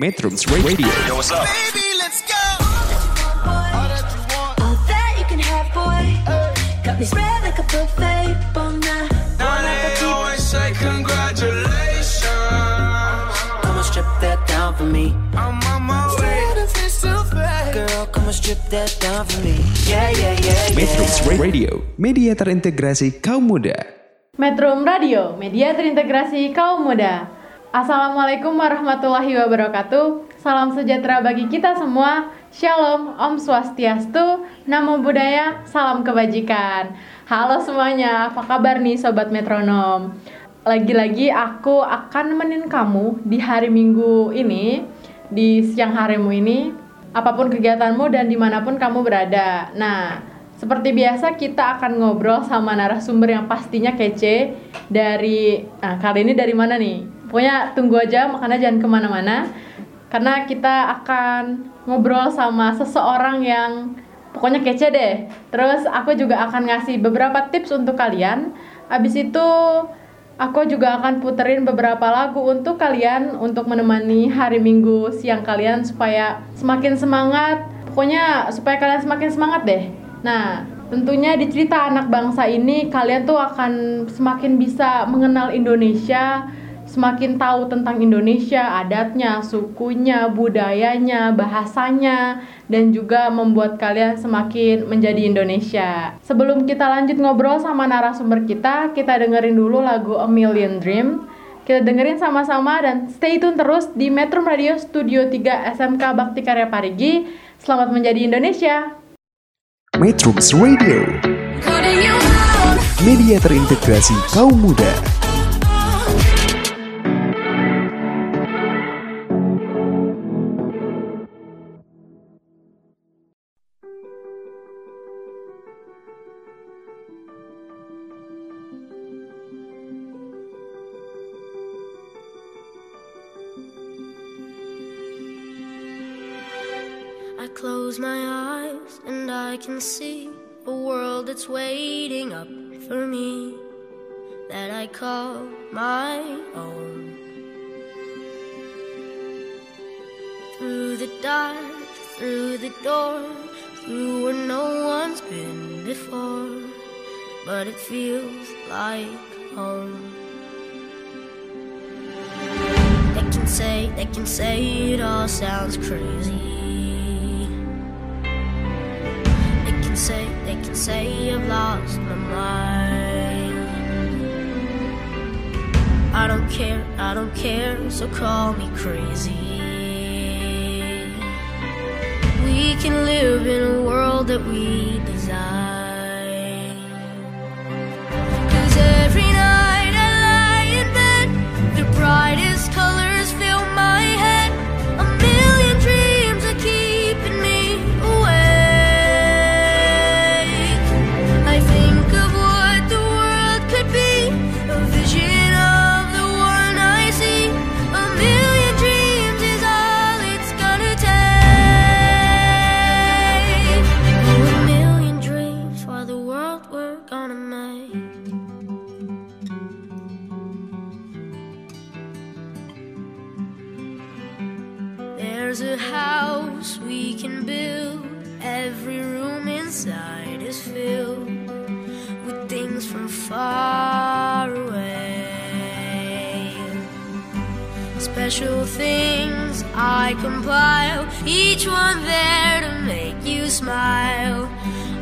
Metrums Radio. Yo, what's up? Baby, let's go. All that you can have, boy. Got me spread like a buffet. Bon Now they always say congratulations. Come on, strip that down for me. I'm on my way. Girl, come on, strip that down for me. Yeah, yeah, yeah, Metrums. Radio, media terintegrasi kaum muda. Metrum Radio, media terintegrasi kaum muda. Assalamualaikum warahmatullahi wabarakatuh. Salam sejahtera bagi kita semua. Shalom, Om Swastiastu, Namo Buddhaya, salam kebajikan. Halo semuanya, apa kabar nih Sobat Metronom? Lagi-lagi aku akan nemenin kamu di hari Minggu ini, di siang harimu ini, apa pun kegiatanmu dan di mana pun kamu berada. Nah, seperti biasa kita akan ngobrol sama narasumber yang pastinya kece dari nah kali ini dari mana nih? Pokoknya tunggu aja makanya jangan ke mana-mana karena kita akan ngobrol sama seseorang yang pokoknya kece deh. Terus aku juga akan ngasih beberapa tips untuk kalian. Abis itu aku juga akan puterin beberapa lagu untuk kalian untuk menemani hari Minggu siang kalian supaya semakin semangat. Pokoknya supaya kalian semakin semangat deh. Nah, tentunya di cerita anak bangsa ini kalian tuh akan semakin bisa mengenal Indonesia, semakin tahu tentang Indonesia, adatnya, sukunya, budayanya, bahasanya, dan juga membuat kalian semakin menjadi Indonesia. Sebelum kita lanjut ngobrol sama narasumber kita, kita dengerin dulu lagu A Million Dream. Kita dengerin sama-sama dan stay tune terus di Metro Radio Studio 3 SMK Bakti Karya Parigi. Selamat menjadi Indonesia. Metrums Radio, media terintegrasi kaum muda. Close my eyes and I can see a world that's waiting up for me that I call my own. Through the dark, through the door, through where no one's been before, but it feels like home. They can say, they can say it all sounds crazy. Say I've lost my mind. I don't care, I don't care, so call me crazy. We can live in a world that we Compile, each one there to make you smile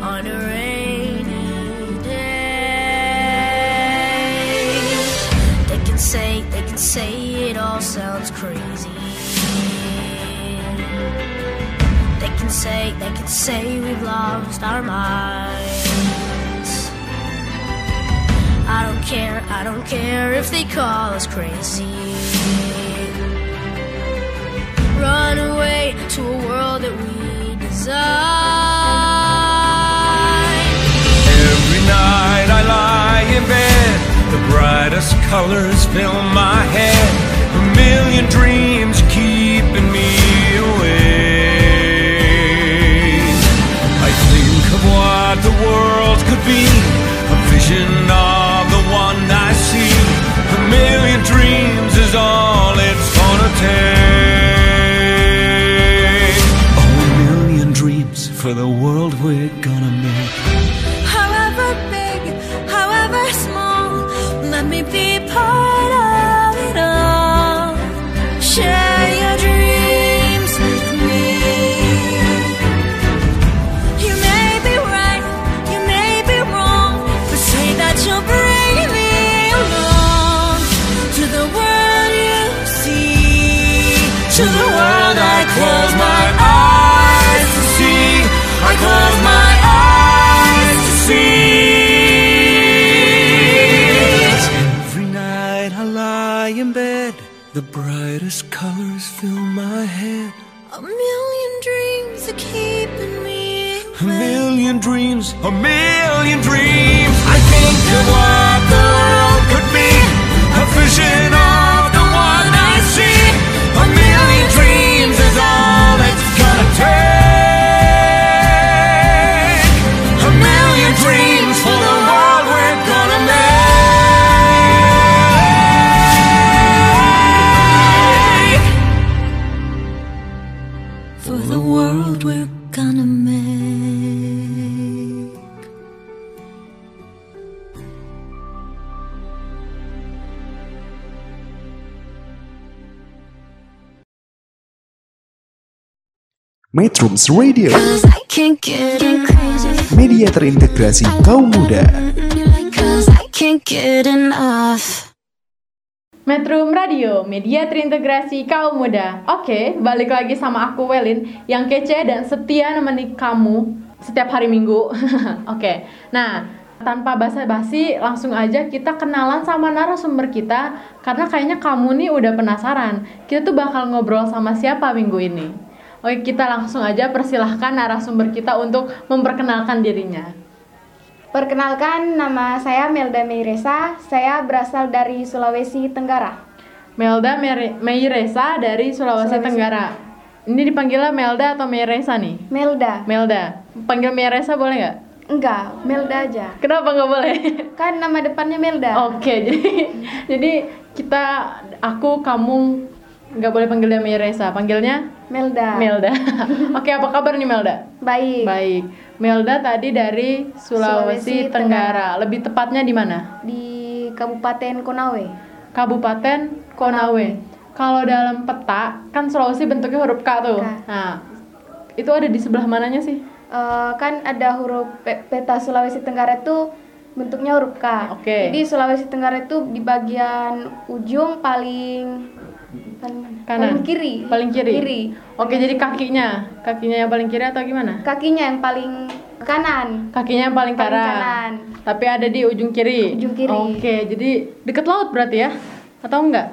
on a rainy day. They can say, they can say it all sounds crazy. They can say, they can say we've lost our minds. I don't care, I don't care if they call us crazy. Run away to a world that we design. Every night I lie in bed, the brightest colors fill my head. A million dreams keeping me awake. I think of what the world could be, a vision of the one I see. A million dreams is all it's gonna take. For the world we're gonna make. However big, however small, let me be part Radio, media terintegrasi kaum muda. Metrum Radio, media terintegrasi kaum muda. Oke, balik lagi sama aku Welin yang kece dan setia nemeni kamu setiap hari Minggu. Oke. Nah, tanpa basa-basi langsung aja kita kenalan sama narasumber kita karena kayaknya kamu nih udah penasaran. Kita tuh bakal ngobrol sama siapa minggu ini. Oke, kita langsung aja persilahkan narasumber kita untuk memperkenalkan dirinya. Perkenalkan, nama saya Melda Meiresa. Saya berasal dari Sulawesi Tenggara. Melda Meiresa dari Sulawesi, Sulawesi. Tenggara. Ini dipanggilnya Melda atau Meiresa nih? Melda. Melda. Panggil Meiresa boleh nggak? Enggak, Melda aja. Kenapa nggak boleh? Kan nama depannya Melda. Oke, jadi jadi kita aku kamu nggak boleh panggil dia Meiresa, panggilnya Melda. Melda. Oke, apa kabar nih Melda? Baik. Baik. Melda tadi dari Sulawesi, Sulawesi Tenggara. Lebih tepatnya di mana? Di Kabupaten Konawe. Kabupaten Konawe. Kalau dalam peta kan Sulawesi bentuknya huruf K tuh. K. Nah, itu ada di sebelah mananya sih? Eh, kan ada huruf pe- peta Sulawesi Tenggara itu bentuknya huruf K. Oke. Jadi Sulawesi Tenggara itu di bagian ujung paling paling mana? Kanan. Paling kiri. Paling kiri. Kiri. Oke, jadi kakinya, kakinya yang paling kiri atau gimana? Kakinya yang paling kanan. Kakinya yang paling Paling kanan. kanan. Tapi ada di ujung kiri. Ujung kiri. Oke, jadi deket laut berarti ya? Atau enggak?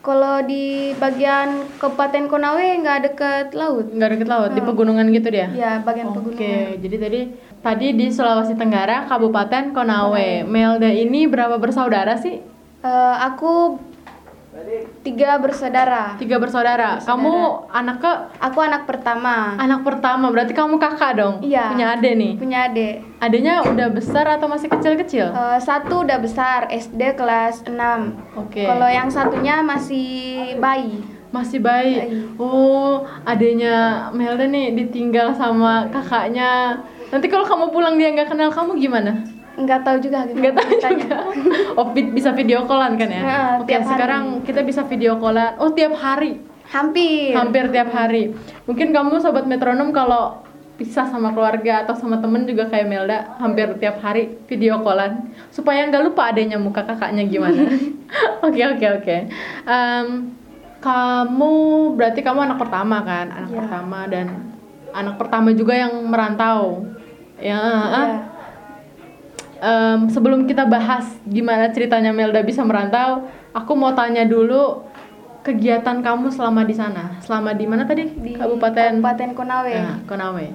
Kalau di bagian Kabupaten Konawe nggak deket laut. Enggak deket laut, di pegunungan gitu dia? Ya, bagian Oke, pegunungan. jadi tadi tadi di Sulawesi Tenggara, Kabupaten Konawe. Melda ini berapa bersaudara sih? Eh, aku tiga bersaudara. Tiga bersaudara. Kamu anak ke Aku anak pertama. anak pertama, berarti kamu kakak dong? Iya. Punya adik nih. Punya adik. Adiknya udah besar atau masih kecil-kecil? Eh, satu udah besar, SD kelas 6. Oke. Kalau yang satunya masih bayi. Masih bayi. Bayi. Oh, adiknya Melda nih ditinggal sama kakaknya. Nanti kalau kamu pulang dia nggak kenal kamu gimana? Nggak tahu juga gimana Nggak tahu ceritanya. juga. Oh, bi- bisa video callan kan ya? Nah, Oke, tiap hari. sekarang kita bisa video callan. Oh, tiap hari. Hampir. Hampir tiap hari. Mungkin kamu sobat metronom kalau pisah sama keluarga atau sama temen juga kayak Melda hampir tiap hari video callan supaya nggak lupa adanya muka kakaknya gimana. Oke oke oke. Kamu berarti kamu anak pertama kan, anak Iya. pertama dan anak pertama juga yang merantau. Ya. ah. Em, sebelum kita bahas gimana ceritanya Melda bisa merantau, aku mau tanya dulu kegiatan kamu selama di sana. Selama di mana tadi? Di Kabupaten Kabupaten Konawe. Nah, Konawe.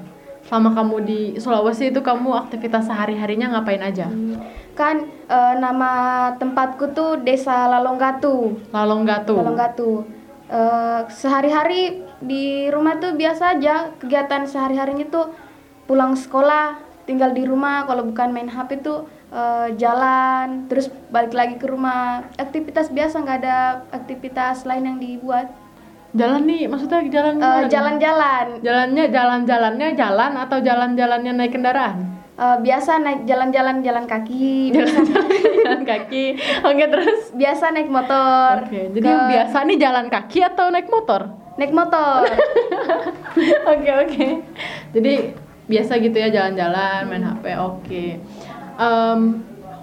Selama kamu di Sulawesi itu kamu aktivitas sehari-harinya ngapain aja? Kan eh, nama tempatku tuh Desa Lalonggatu. Lalonggatu. Lalonggatu. Eh, sehari-hari di rumah tuh biasa aja kegiatan sehari-harinya tuh pulang sekolah tinggal di rumah kalau bukan main HP tuh eh, jalan terus balik lagi ke rumah aktivitas biasa nggak ada aktivitas lain yang dibuat Jalan nih, maksudnya jalan nih? jalan-jalan. Jalannya jalan-jalannya jalan atau jalan-jalannya naik kendaraan? Eh, biasa naik jalan-jalan jalan kaki. Jalan kaki. Oke, terus biasa naik motor. Oke, jadi Ke- biasa nih jalan kaki atau naik motor? naik motor. Oke, oke. Jadi biasa gitu ya jalan-jalan, main HP. Oke. Em,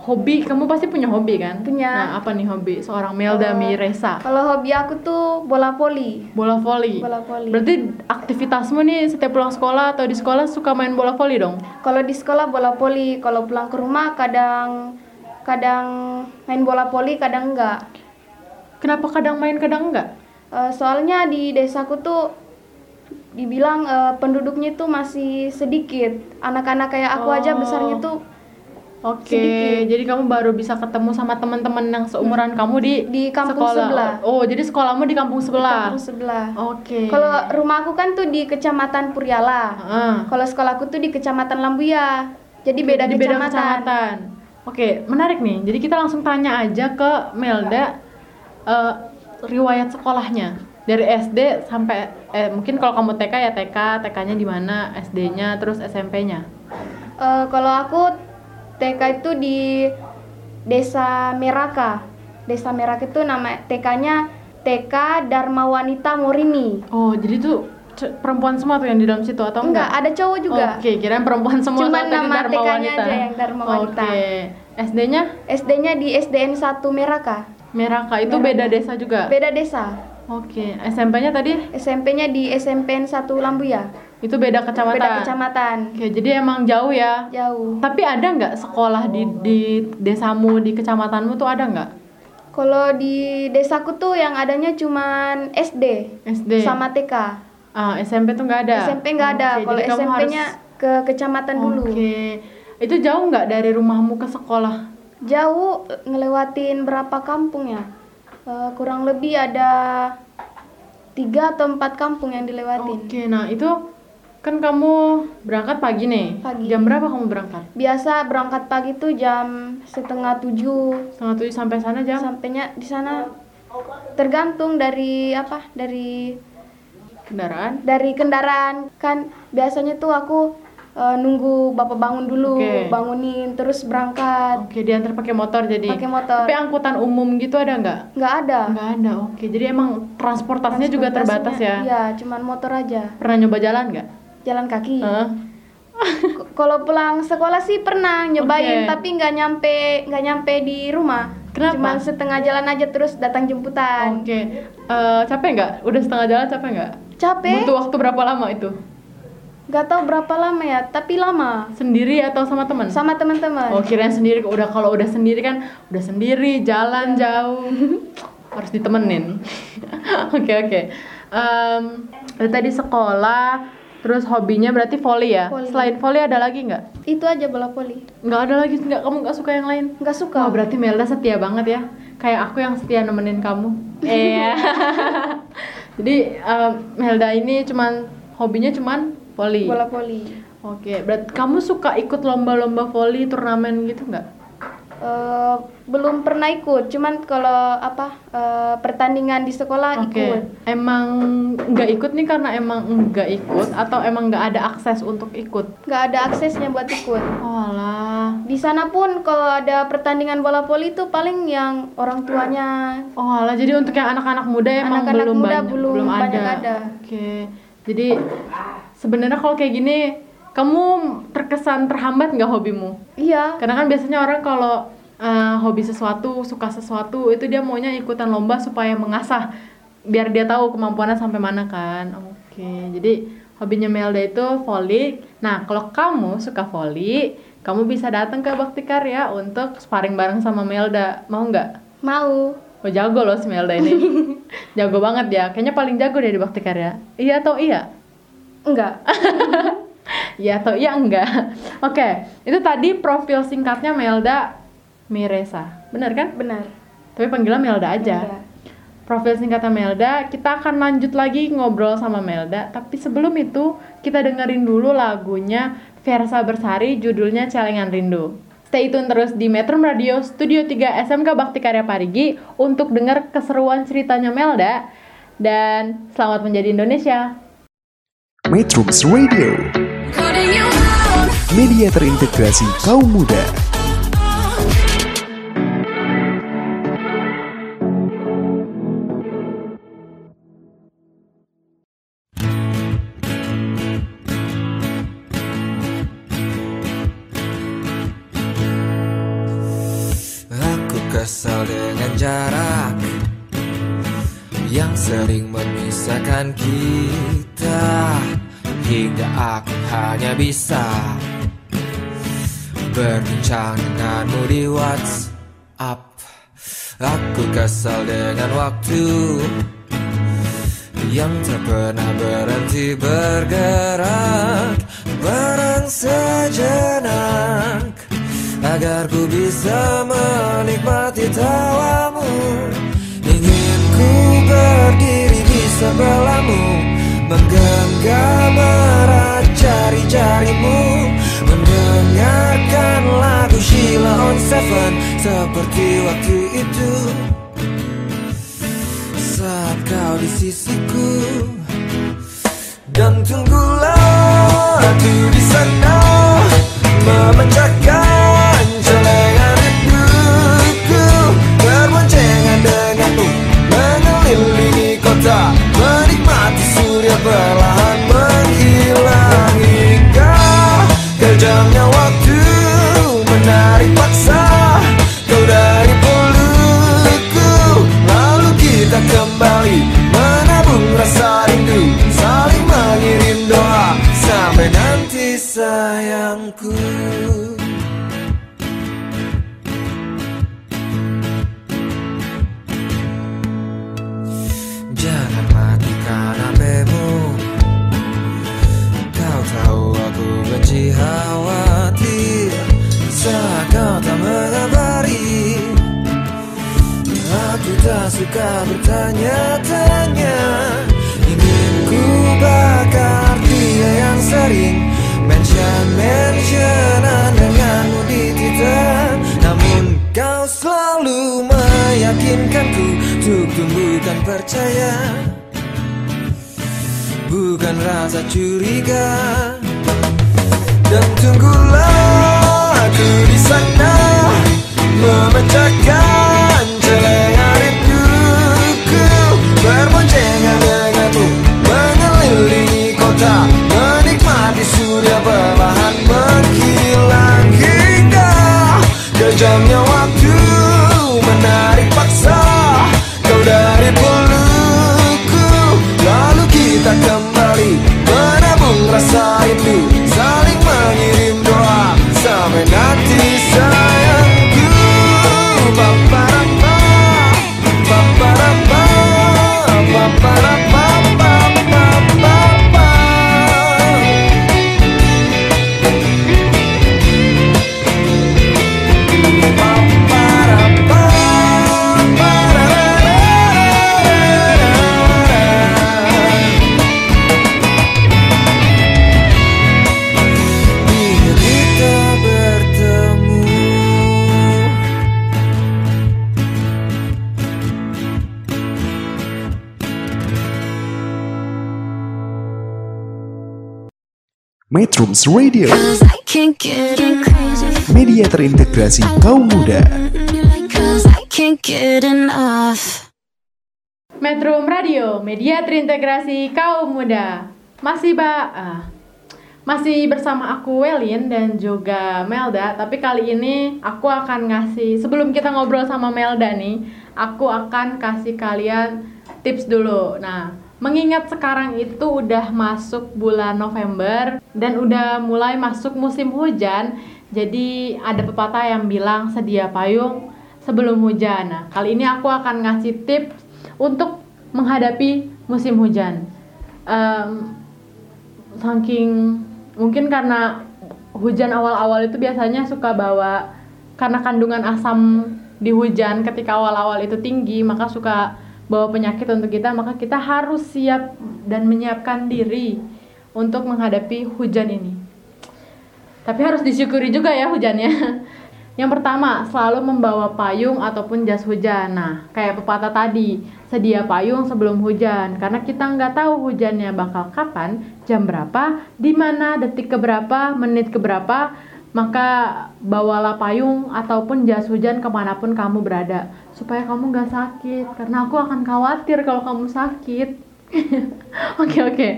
hobi kamu pasti punya hobi kan? Punya. Nah, apa nih hobi seorang Melda Eh, Miresa? Kalau hobi aku tuh bola voli. Bola voli. Bola voli. Berarti aktivitasmu nih setiap pulang sekolah atau di sekolah suka main bola voli dong? Kalau di sekolah bola voli, kalau pulang ke rumah kadang kadang main bola voli, kadang enggak. Kenapa kadang main kadang enggak? Eh, soalnya di desaku tuh dibilang eh, penduduknya tuh masih sedikit. Anak-anak kayak aku aja Oh. besarnya tuh Oke, Sedikit. jadi kamu baru bisa ketemu sama teman-teman yang seumuran kamu di Di kampung sekolah. sebelah. Oh, jadi sekolahmu di kampung di sebelah. kampung sebelah. Oke. Kalau rumah aku kan tuh di Kecamatan Puriala. Heeh. Kalau sekolahku tuh di Kecamatan Lambuya. Jadi beda Di beda kecamatan. kecamatan. Oke, menarik nih. Jadi kita langsung tanya aja ke Melda eh, riwayat sekolahnya dari SD sampai eh mungkin kalau kamu TK ya TK, TK-nya di mana, SD-nya, terus SMP-nya. Eh, kalau aku TK itu di Desa Meraka. Desa Meraka itu nama TK-nya TK Dharma Wanita Morini. Oh, jadi tuh perempuan semua tuh yang di dalam situ atau Enggak, enggak? ada cowok juga. Oke, kirain perempuan semua Cuman nama Dharma TK-nya Wanita. aja yang Dharma Wanita. Oke. SD-nya SD-nya di SDN 1 Meraka. Meraka itu Meraka. beda desa juga. Beda desa. Oke, SMP-nya tadi SMP-nya di SMPN 1 Lambuya. itu beda kecamatan. Beda kecamatan. Oke, jadi emang jauh ya. Jauh. Tapi ada nggak sekolah di di desamu di kecamatanmu tuh ada nggak? Kalau di desaku tuh yang adanya cuman SD SD. sama TK. Ah, SMP tuh nggak ada. SMP nggak ada. Kalau SMP-nya harus- ke kecamatan dulu. Oke. Itu jauh nggak dari rumahmu ke sekolah? Jauh ngelewatin berapa kampung ya? Eh, kurang lebih ada tiga atau empat kampung yang dilewatin. Oke, nah itu kan kamu berangkat pagi nih. Pagi. Jam berapa kamu berangkat? Biasa berangkat pagi tuh jam setengah tujuh. Setengah tujuh sampai sana jam? Sampainya di sana tergantung dari apa? Dari Kendaraan? dari kendaraan kan biasanya tuh aku eh, nunggu bapak bangun dulu, Oke. bangunin terus berangkat. Oke, diantar pakai motor jadi. Pakai motor. Tapi angkutan umum gitu ada nggak? Nggak ada. Nggak ada. Oke, jadi emang transportasinya juga terbatas ya. Iya, cuman motor aja. Pernah nyoba jalan nggak? Jalan kaki. Heeh. K- Kalau pulang sekolah sih pernah nyobain, Oke. tapi nggak nyampe nggak nyampe di rumah. Kenapa? Cuman setengah jalan aja terus datang jemputan. Oke, Eh, capek nggak? Udah setengah jalan capek nggak? Capek? Butuh waktu berapa lama itu? Nggak tahu berapa lama ya, tapi lama. Sendiri atau sama teman? Sama teman-teman. Oh kirain sendiri udah kalau udah sendiri kan udah sendiri jalan jauh harus ditemenin. Oke oke. Dari tadi sekolah terus hobinya berarti volley ya. Volley. Selain volley ada lagi nggak? Itu aja bola voli. Nggak ada lagi nggak kamu nggak suka yang lain? Nggak suka. Wah berarti Melda setia banget ya. Kayak aku yang setia nemenin kamu. Iya. Jadi em, Melda ini cuman hobinya cuman volley. Bola voli. Oke, berarti kamu suka ikut lomba-lomba volley turnamen gitu nggak? Eh, belum pernah ikut, cuman kalau apa eh, pertandingan di sekolah Oke, ikut. emang nggak ikut nih karena emang nggak ikut atau emang nggak ada akses untuk ikut? Nggak ada aksesnya buat ikut. Oh alah, Di sana pun kalau ada pertandingan bola voli itu paling yang orang tuanya oh alah. Jadi untuk yang anak-anak muda emang Anak-anak belum muda banyak, belum banyak ada. Oke, jadi sebenarnya kalau kayak gini, kamu terkesan terhambat nggak hobimu? iya Karena kan biasanya orang kalau eh, hobi sesuatu, suka sesuatu, itu dia maunya ikutan lomba supaya mengasah, biar dia tahu kemampuannya sampai mana kan. Oke, jadi hobinya Melda itu volley. Nah, kalau kamu suka volley, kamu bisa datang ke Bakti Karya untuk sparring bareng sama Melda. Mau nggak? mau Oh jago loh si Melda ini. jago banget ya. Kayaknya paling jago deh di Bakti Karya. Iya atau iya? Enggak Iya atau iya enggak? Oke, itu tadi profil singkatnya Melda Miresa. Benar kan? benar Tapi panggilan Melda aja. Melda. Profil singkatnya Melda, kita akan lanjut lagi ngobrol sama Melda. Tapi sebelum itu, kita dengerin dulu lagunya Versa Bersari, judulnya Celengan Rindu. Stay tune terus di Metro Radio Studio 3 SMK Bakti Karya Parigi untuk denger keseruan ceritanya Melda dan selamat menjadi Indonesia. Metrums Radio, media terintegrasi kaum muda. Aku kesal dengan jarak Yang sering memisahkan kita Hingga aku hanya bisa Berbincang denganmu di WhatsApp. Aku kesal dengan waktu Yang tak pernah berhenti bergerak. Barang sejenak Agar ku bisa menikmati tawamu. Ingin ku berdiri di sebelahmu Menggenggam erat jari-jarimu. Mendengarkan lagu Sheila on Seven. Seperti waktu itu. Saat kau di sisiku. Dan tunggulah aku di sana. Memecahkan Jangan matikan HPmu Kau tahu aku benci khawatir. Saat kau tak mengabari Aku tak suka bertanya-tanya. Ingin ku bakar dia yang sering Mention-mentionan denganmu di Twitter Namun kau selalu meyakinkanku Untuk tumbuhkan percaya. Bukan rasa curiga. Dan tunggulah aku di sana Memecahkan celengan rinduku Berboncengan denganmu Mengelilingi kota surya perlahan menghilang Metrums Radio, media terintegrasi kaum muda. Metro Radio, media terintegrasi kaum muda. Masih ba ah, masih bersama aku Welin dan juga Melda, tapi kali ini aku akan ngasih sebelum kita ngobrol sama Melda nih, aku akan kasih kalian tips dulu. Nah, mengingat sekarang itu udah masuk bulan November dan udah mulai masuk musim hujan, jadi ada pepatah yang bilang sedia payung sebelum hujan. Nah, kali ini aku akan ngasih tips untuk menghadapi musim hujan. Em, saking mungkin karena hujan awal-awal itu biasanya suka bawa karena kandungan asam di hujan ketika awal-awal itu tinggi maka suka bawa penyakit untuk kita maka kita harus siap dan menyiapkan diri untuk menghadapi hujan ini tapi harus disyukuri juga ya hujannya Yang pertama, selalu membawa payung ataupun jas hujan. Nah, kayak pepatah tadi, sedia payung sebelum hujan. Karena kita nggak tahu hujannya bakal kapan, jam berapa, di mana, detik keberapa, menit keberapa. Maka bawalah payung ataupun jas hujan ke mana pun kamu berada. Supaya kamu nggak sakit. Karena aku akan khawatir kalau kamu sakit. Oke oke.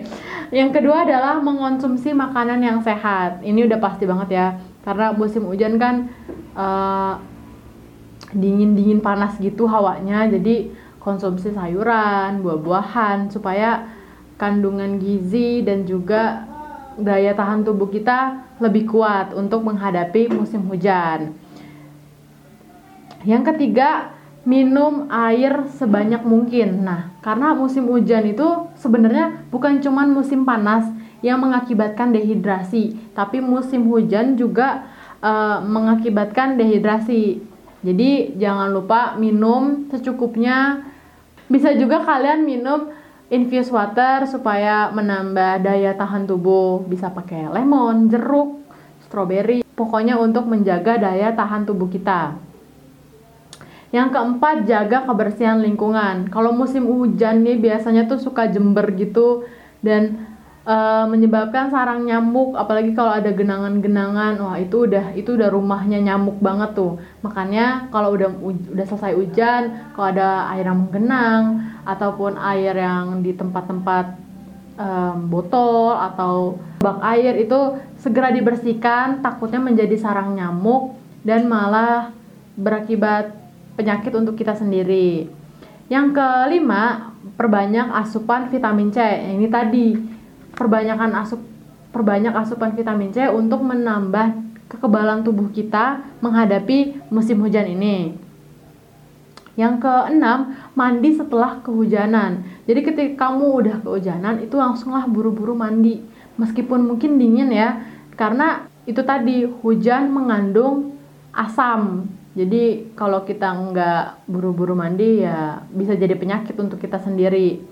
Yang kedua adalah mengonsumsi makanan yang sehat. Ini udah pasti banget ya. Karena musim hujan kan eh, dingin-dingin panas gitu hawanya. Jadi konsumsi sayuran, buah-buahan supaya kandungan gizi dan juga daya tahan tubuh kita lebih kuat untuk menghadapi musim hujan. Yang ketiga, minum air sebanyak mungkin. Nah, karena musim hujan itu sebenarnya bukan cuman musim panas yang mengakibatkan dehidrasi, tapi musim hujan juga eh, mengakibatkan dehidrasi. Jadi, jangan lupa minum secukupnya. Bisa juga kalian minum infused water supaya menambah daya tahan tubuh. Bisa pakai lemon, jeruk, stroberi, pokoknya untuk menjaga daya tahan tubuh kita. Yang keempat, jaga kebersihan lingkungan. Kalau musim hujan nih biasanya tuh suka jember gitu dan eh, menyebabkan sarang nyamuk, apalagi kalau ada genangan-genangan. Wah, itu udah itu udah rumahnya nyamuk banget tuh. Makanya kalau udah udah selesai hujan, kalau ada air yang menggenang ataupun air yang di tempat-tempat em, botol atau bak air itu segera dibersihkan takutnya menjadi sarang nyamuk dan malah berakibat penyakit untuk kita sendiri. Yang kelima, perbanyak asupan vitamin C. Ini tadi perbanyakan asup perbanyak asupan vitamin C untuk menambah kekebalan tubuh kita menghadapi musim hujan ini. Yang keenam, mandi setelah kehujanan. Jadi ketika kamu udah kehujanan, itu langsunglah buru-buru mandi. Meskipun mungkin dingin ya, karena itu tadi hujan mengandung asam. Jadi kalau kita nggak buru-buru mandi ya bisa jadi penyakit untuk kita sendiri.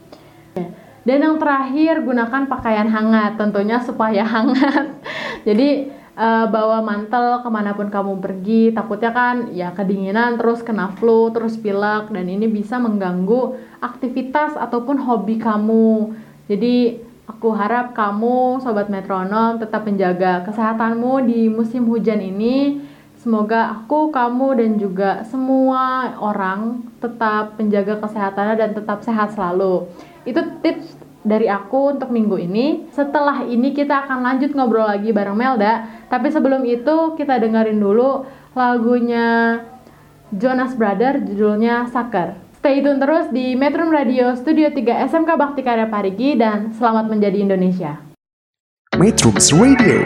Dan yang terakhir gunakan pakaian hangat, tentunya supaya hangat. Jadi eh, bawa mantel ke mana pun kamu pergi, takutnya kan ya kedinginan terus kena flu, terus pilek dan ini bisa mengganggu aktivitas ataupun hobi kamu. Jadi aku harap kamu sobat metronom tetap menjaga kesehatanmu di musim hujan ini. Semoga aku, kamu, dan juga semua orang tetap menjaga kesehatannya dan tetap sehat selalu. Itu tips dari aku untuk minggu ini. Setelah ini kita akan lanjut ngobrol lagi bareng Melda. Tapi sebelum itu kita dengerin dulu lagunya Jonas Brother judulnya Sucker. Stay tune terus di Metro Radio Studio 3 SMK Bakti Karya Parigi dan selamat menjadi Indonesia. Metrums Radio,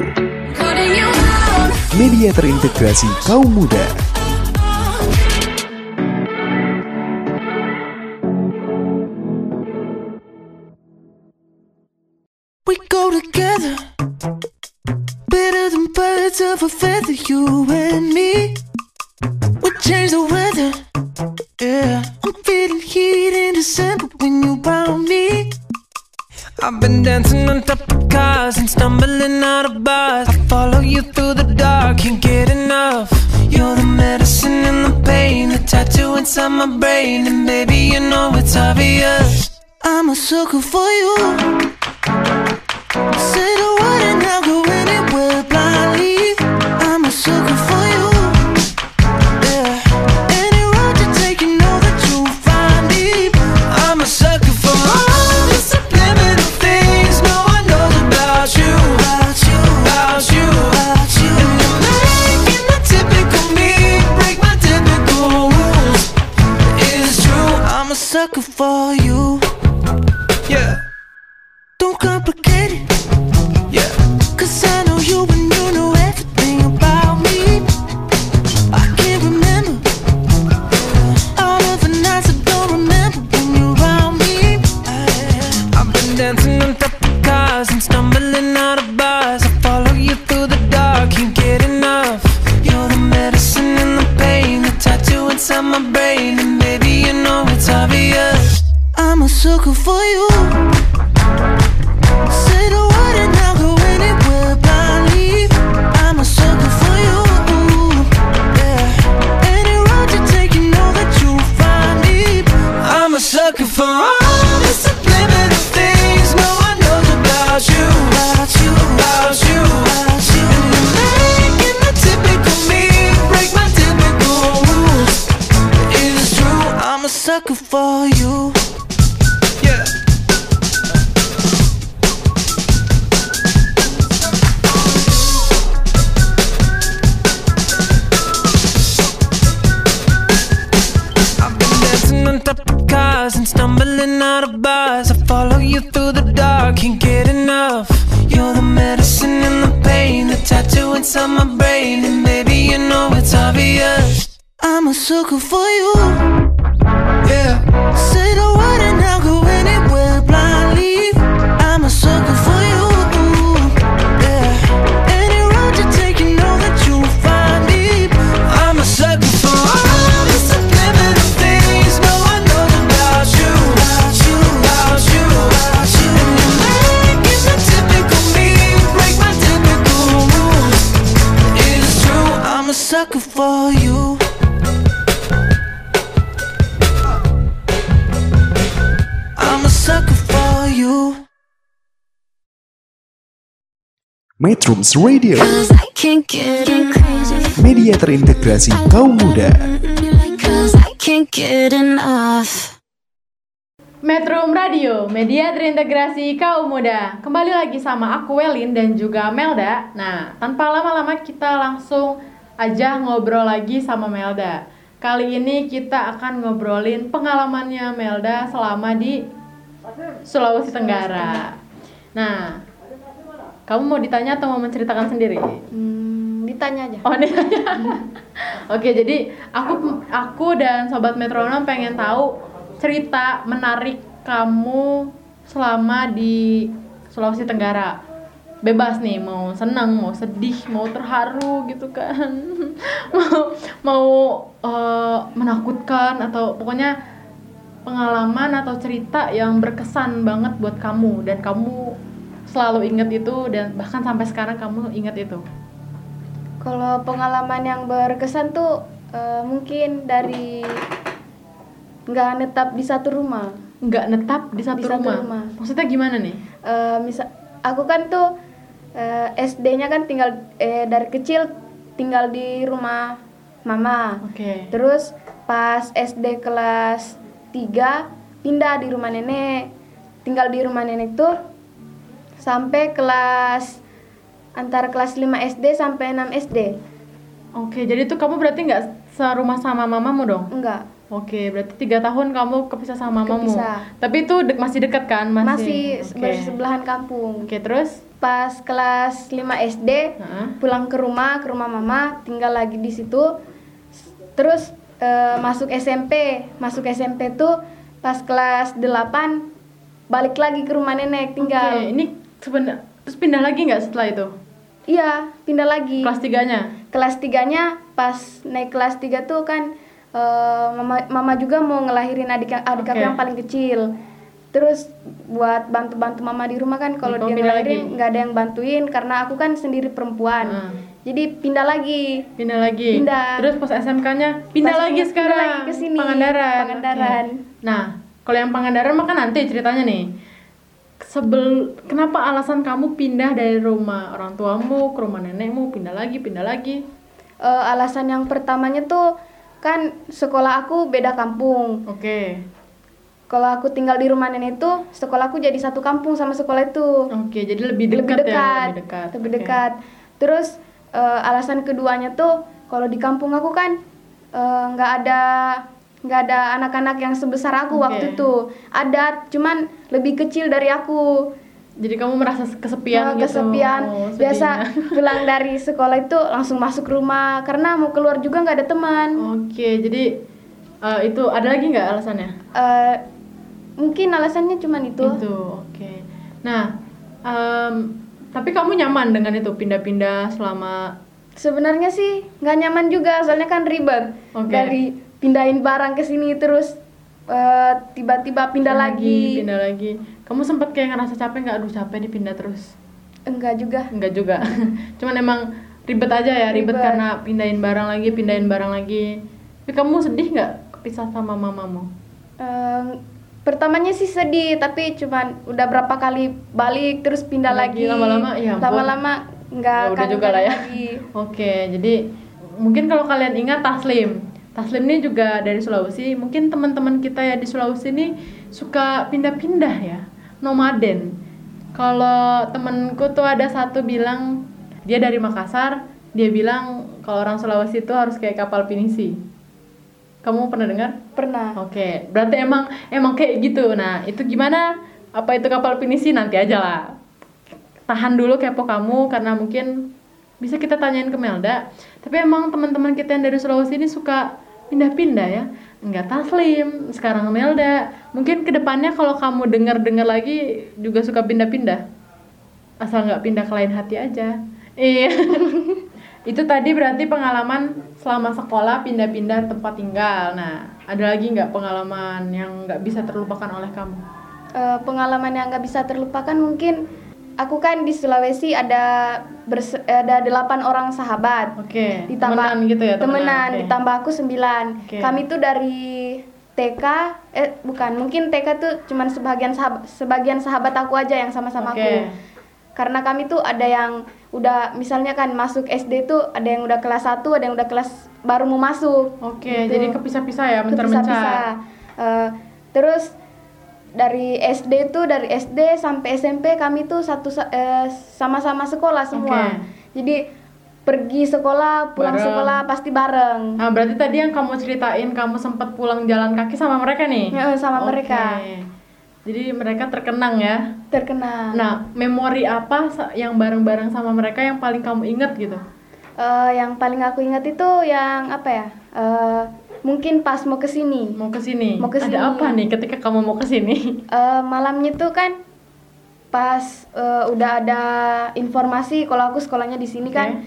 media terintegrasi kaum muda. We go together. Better than birds of a feather You and me. We change the weather. Yeah I'm feeling heat in December When you found me. I've been dancing on top of cars And stumbling out of bars. I follow you through the dark Can't get enough. You're the medicine and the pain The tattoo inside my brain And baby you know it's obvious I'm a sucker for you Say the word and I'll go anywhere blindly. I'm a sucker for you. Yeah. Any road you take, you know that you'll find me. I'm a sucker for all subliminal things no one knows about you. About you. About you. About you. And you're making typical me break my typical rules. It's true. I'm a sucker for you. Metrums Radio, media terintegrasi kaum muda. Metro Radio, media terintegrasi kaum muda. Kembali lagi sama aku Welin dan juga Melda. Nah, tanpa lama-lama kita langsung aja ngobrol lagi sama Melda. Kali ini kita akan ngobrolin pengalamannya Melda selama di Sulawesi Tenggara. Nah, kamu mau ditanya atau mau menceritakan sendiri? Hmm, ditanya aja. Oh ditanya. Oke, jadi aku aku dan sobat metronom pengen tahu cerita menarik kamu selama di Sulawesi Tenggara. Bebas nih, mau senang, mau sedih, mau terharu gitu kan. mau mau eh, menakutkan atau pokoknya pengalaman atau cerita yang berkesan banget buat kamu dan kamu selalu inget itu dan bahkan sampai sekarang kamu inget itu. Kalau pengalaman yang berkesan tuh eh, mungkin dari nggak netap di satu rumah. nggak netap di satu, Di satu rumah. rumah. Maksudnya gimana nih? Eh, misal aku kan tuh eh, SD-nya kan tinggal eh, dari kecil tinggal di rumah mama. Oke. Terus pas SD kelas 3 pindah di rumah nenek. Tinggal di rumah nenek tuh sampai kelas antara kelas 5 SD sampai 6 SD. Oke, jadi tuh kamu berarti nggak serumah sama mamamu dong? Enggak, Oke, berarti tiga tahun kamu kepisah sama mamamu. Kepisah. Tapi itu de- masih dekat kan? masih, Masih. Oke. bersebelahan kampung. Oke, terus? Pas kelas 5 SD Heeh. pulang ke rumah, ke rumah mama, tinggal lagi di situ. Terus eh, masuk SMP, masuk SMP tuh pas kelas 8 balik lagi ke rumah nenek Oke, tinggal. ini sebenarnya terus pindah lagi nggak setelah itu? Iya, pindah lagi. Kelas tiganya? kelas tiganya pas naik kelas 3 tuh kan eh, mama mama juga mau ngelahirin adik yang adik aku Oke. yang paling kecil terus buat bantu-bantu mama di rumah kan kalau dia pindah ngelahirin lagi? nggak ada yang bantuin karena aku kan sendiri perempuan Hmm. jadi pindah lagi Pindah lagi. Pindah. Terus pas SMK-nya pindah Pas lagi pindah sekarang. lagi ke sini, Pangandaran. Pangandaran. Oke. Nah, kalau yang Pangandaran mah kan nanti ceritanya nih. Sebel kenapa alasan kamu pindah dari rumah orang tuamu ke rumah nenekmu, pindah lagi, pindah lagi? Eh, alasan yang pertamanya tuh kan sekolah aku beda kampung Oke. kalau aku tinggal di rumah nenek tuh sekolahku jadi satu kampung sama sekolah itu Oke, jadi lebih lebih dekat dekat, ya, lebih dekat. lebih dekat. Terus eh, alasan keduanya tuh kalau di kampung aku kan eh, nggak ada nggak ada anak-anak yang sebesar aku Oke. waktu itu. Ada, cuman lebih kecil dari aku. Jadi kamu merasa kesepian Eh, gitu. kesepian. Oh, Biasa pulang dari sekolah itu langsung masuk rumah karena mau keluar juga nggak ada teman. Oke, jadi eh, itu ada lagi nggak alasannya? Eh, mungkin alasannya cuman itu. Itu, oke. Nah, em, tapi kamu nyaman dengan itu pindah-pindah selama Sebenarnya sih nggak nyaman juga, soalnya kan ribet. Oke. Dari pindahin barang ke sini terus eh, tiba-tiba pindah lagi. pindah lagi. Kamu sempat kayak ngerasa capek nggak? Aduh capek nih pindah terus. Enggak juga. Enggak juga. Cuman emang ribet aja ya, ribet, Ribet. karena pindahin barang lagi, pindahin barang lagi. Tapi kamu sedih nggak kepisah sama mamamu? Eh, pertamanya sih sedih, tapi cuman udah berapa kali balik terus pindah Lagi, lagi. lama-lama, ya. Lama-lama nggak Ya udah juga lah ya. lagi. Oke, jadi mungkin kalau kalian ingat Taslim. Taslim ini juga dari Sulawesi. Mungkin teman-teman kita ya di Sulawesi ini suka pindah-pindah ya, nomaden. Kalau temenku tuh ada satu bilang dia dari Makassar, dia bilang kalau orang Sulawesi itu harus kayak kapal pinisi. Kamu pernah dengar? Pernah. Oke, berarti emang emang kayak gitu. Nah, itu gimana apa itu kapal pinisi nanti aja lah tahan dulu kepo kamu karena mungkin bisa kita tanyain ke Melda tapi emang teman-teman kita yang dari Sulawesi ini suka pindah-pindah ya. Nggak Taslim sekarang Melda. Mungkin ke depannya kalau kamu dengar-dengar lagi juga suka pindah-pindah. Asal nggak pindah ke lain hati aja. Iya. Itu tadi berarti pengalaman selama sekolah pindah-pindah tempat tinggal. Nah ada lagi nggak pengalaman yang nggak bisa terlupakan oleh kamu? Eh, pengalaman yang nggak bisa terlupakan mungkin aku kan di Sulawesi ada berse- ada delapan orang sahabat oke ditambah temenan gitu ya temenan oke. ditambah aku sembilan Oke. kami tuh dari TK eh bukan mungkin TK tuh cuman sebagian sahabat sebagian sahabat aku aja yang sama-sama Oke. aku karena kami tuh ada yang udah misalnya kan masuk SD tuh ada yang udah kelas 1 ada yang udah kelas baru mau masuk oke Gitu. jadi kepisah-pisah ya Kepisah-pisah. mencar-mencar Eh, terus dari SD tuh dari SD sampai SMP kami tuh satu sa- eh, sama-sama sekolah semua. Oke. Jadi pergi sekolah, pulang Bareng. sekolah pasti bareng. Nah, berarti tadi yang kamu ceritain kamu sempat pulang jalan kaki sama mereka nih? Ya, sama Oke. mereka. Jadi mereka terkenang ya. Terkenal. Nah, memori apa yang bareng-bareng sama mereka yang paling kamu inget gitu? Eh, yang paling aku ingat itu yang apa ya? Eh, mungkin pas mau ke sini. Mau ke sini. Mau ke sini. Ada apa nih ketika kamu mau ke sini? Eh, malamnya tuh kan pas eh, udah ada informasi kalau aku sekolahnya di sini kan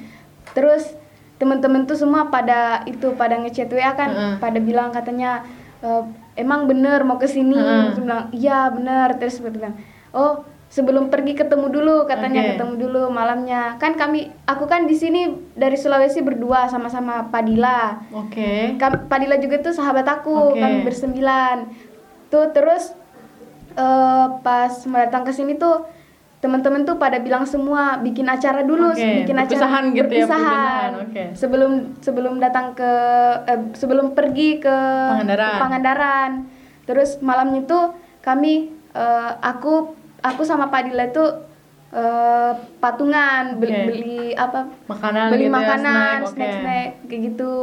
terus temen-temen tuh semua pada itu pada ngechat WA kan Heeh. pada bilang katanya "Eh, emang bener mau ke sini Heeh. Terus bilang iya bener terus bilang oh sebelum pergi ketemu dulu katanya Oke. ketemu dulu malamnya kan kami aku kan di sini dari Sulawesi berdua sama-sama Padilla Oke. Kam- Padilla juga tuh sahabat aku, Oke. kami bersembilan. Tuh terus eh, pas mau datang ke sini tuh teman-teman tuh pada bilang semua bikin acara dulu, Oke, bikin perpisahan acara gitu ya, perpisahan. perpisahan, oke. Sebelum sebelum datang ke eh, sebelum pergi ke Pangandaran. ke Pangandaran. Terus malamnya tuh kami eh, aku aku sama Padilla tuh eh, patungan beli, Oke. beli apa Makanan beli gitu ya, makanan, snack, oke. snack, snack kayak gitu.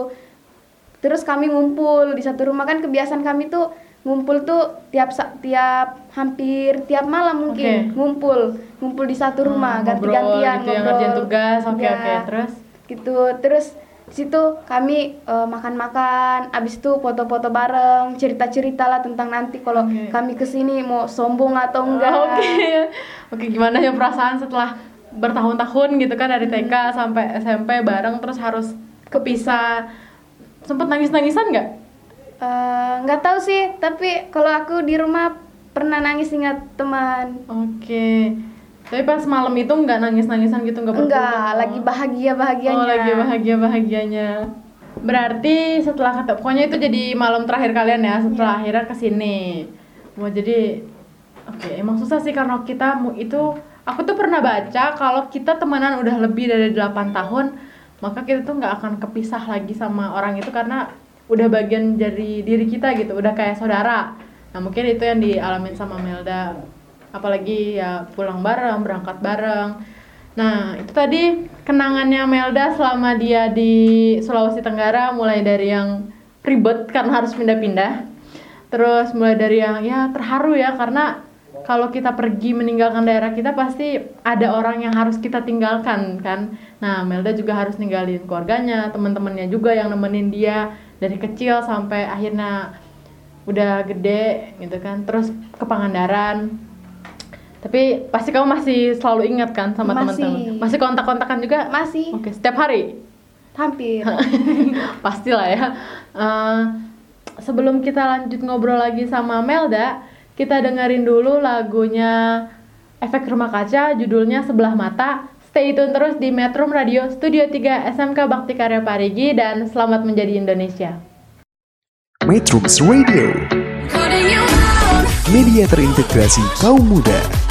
Terus kami ngumpul di satu rumah kan kebiasaan kami tuh ngumpul tuh tiap tiap hampir tiap malam mungkin Oke. ngumpul ngumpul di satu rumah Hmm, ngobrol ganti-gantian gitu ya, ngerjain tugas, oke, Iya. oke, terus? gitu terus situ kami eh, makan-makan abis itu foto-foto bareng cerita-cerita lah tentang nanti kalau Oke. kami ke sini mau sombong atau enggak Oke. Oke, gimana ya perasaan setelah bertahun-tahun gitu kan dari TK sampai SMP bareng terus harus kepisah. Sempet nangis-nangisan nggak? Eh, nggak tahu sih tapi kalau aku di rumah pernah nangis ingat teman Oke. Tapi pas malam itu nggak nangis-nangisan gitu nggak enggak berkeluh? lagi bahagia bahagianya Oh, lagi bahagia-bahagianya. Berarti setelah kata pokoknya itu jadi malam terakhir kalian ya setelah Iya. akhirnya ke sini. Mau jadi oke emang susah sih karena kita itu aku tuh pernah baca kalau kita temenan udah lebih dari 8 tahun maka kita tuh nggak akan kepisah lagi sama orang itu karena udah bagian dari diri kita gitu udah kayak saudara. Nah mungkin itu yang dialamin sama Melda apalagi ya pulang bareng berangkat bareng Nah, itu tadi kenangannya Melda selama dia di Sulawesi Tenggara mulai dari yang ribet karena harus pindah-pindah. Terus mulai dari yang ya terharu ya karena kalau kita pergi meninggalkan daerah kita pasti ada orang yang harus kita tinggalkan kan. Nah, Melda juga harus ninggalin keluarganya, teman-temannya juga yang nemenin dia dari kecil sampai akhirnya udah gede gitu kan. Terus ke Pangandaran, tapi pasti kamu masih selalu ingat kan sama Masih. teman-teman? Masih kontak-kontakan juga? masih Oke, setiap hari? hampir Pastilah ya. Eh, sebelum kita lanjut ngobrol lagi sama Melda, kita dengerin dulu lagunya Efek Rumah Kaca, judulnya Sebelah Mata. Stay tune terus di Metro Radio Studio 3 SMK Bakti Karya Parigi dan selamat menjadi Indonesia. Metrums Radio, media terintegrasi kaum muda.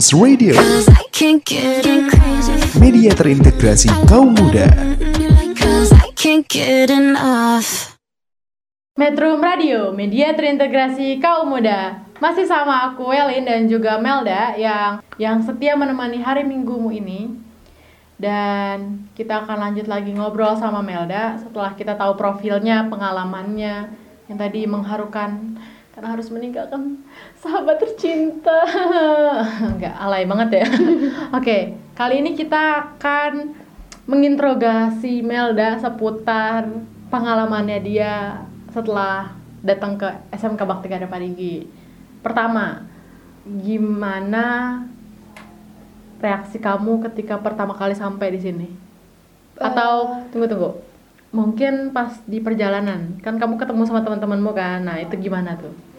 Metrums Radio, media terintegrasi kaum muda. Metro Radio, media terintegrasi kaum muda. Masih sama aku Welin dan juga Melda yang yang setia menemani hari Minggumu ini. Dan kita akan lanjut lagi ngobrol sama Melda setelah kita tahu profilnya, pengalamannya yang tadi mengharukan karena harus meninggalkan sahabat tercinta. Enggak alay banget ya. Oke, kali ini kita akan menginterogasi Melda seputar pengalamannya dia setelah datang ke SMK Bakti Karya Parigi. Pertama, gimana reaksi kamu ketika pertama kali sampai di sini? Atau tunggu tunggu, mungkin pas di perjalanan kan kamu ketemu sama teman-temanmu kan? Nah itu gimana tuh?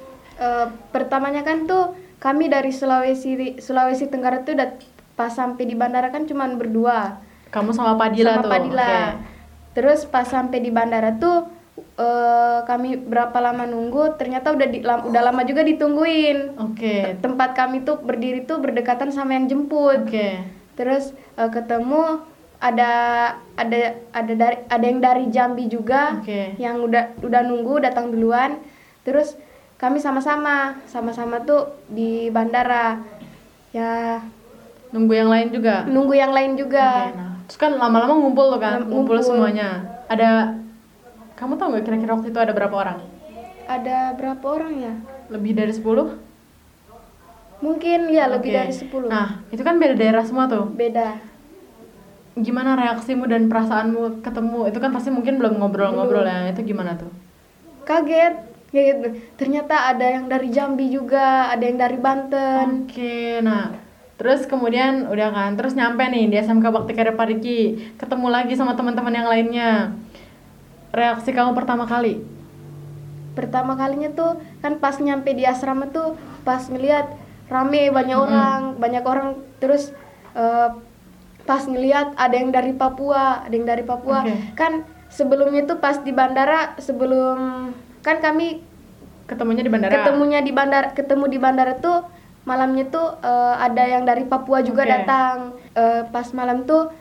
Eh, pertamanya kan tuh kami dari Sulawesi Sulawesi Tenggara tuh udah pas sampai di bandara kan cuman berdua Kamu sama Padila sama tuh? Padila. Oke. Terus pas sampai di bandara tuh eh, kami berapa lama nunggu ternyata udah di, lam- udah lama juga ditungguin. Oke, Tempat kami tuh berdiri tuh berdekatan sama yang jemput. oke, Terus eh, ketemu ada ada ada dari ada yang dari Jambi juga Oke. yang udah udah nunggu datang duluan. Terus kami sama-sama sama-sama tuh di bandara. Ya nunggu yang lain juga. nunggu yang lain juga. Nah, terus kan lama-lama ngumpul tuh kan, ngumpul, ngumpul. semuanya. Ada, kamu tau nggak kira-kira waktu itu ada berapa orang? Ada berapa orang ya? Lebih dari 10? Mungkin ya lebih Oke. dari 10. Nah, itu kan beda daerah semua tuh. Beda. Gimana reaksimu dan perasaanmu ketemu? Itu kan pasti mungkin belum ngobrol-ngobrol ya. Itu gimana tuh? Kaget. Kaget. Ternyata ada yang dari Jambi juga, ada yang dari Banten. Oke, nah terus kemudian udah kan, terus nyampe nih di SMK Bakti Karya Pariki, ketemu lagi sama teman-teman yang lainnya. Reaksi kamu pertama kali? Pertama kalinya tuh kan pas nyampe di asrama tuh pas ngeliat rame banyak orang, banyak orang terus eh, pas ngeliat ada yang dari Papua, ada yang dari Papua. Oke. Kan sebelumnya tuh pas di bandara sebelum kan kami Ketemunya di bandara? ketemunya di bandara ketemu di bandara tuh malamnya tuh eh, ada yang dari Papua juga Oke. datang Eh, pas malam tuh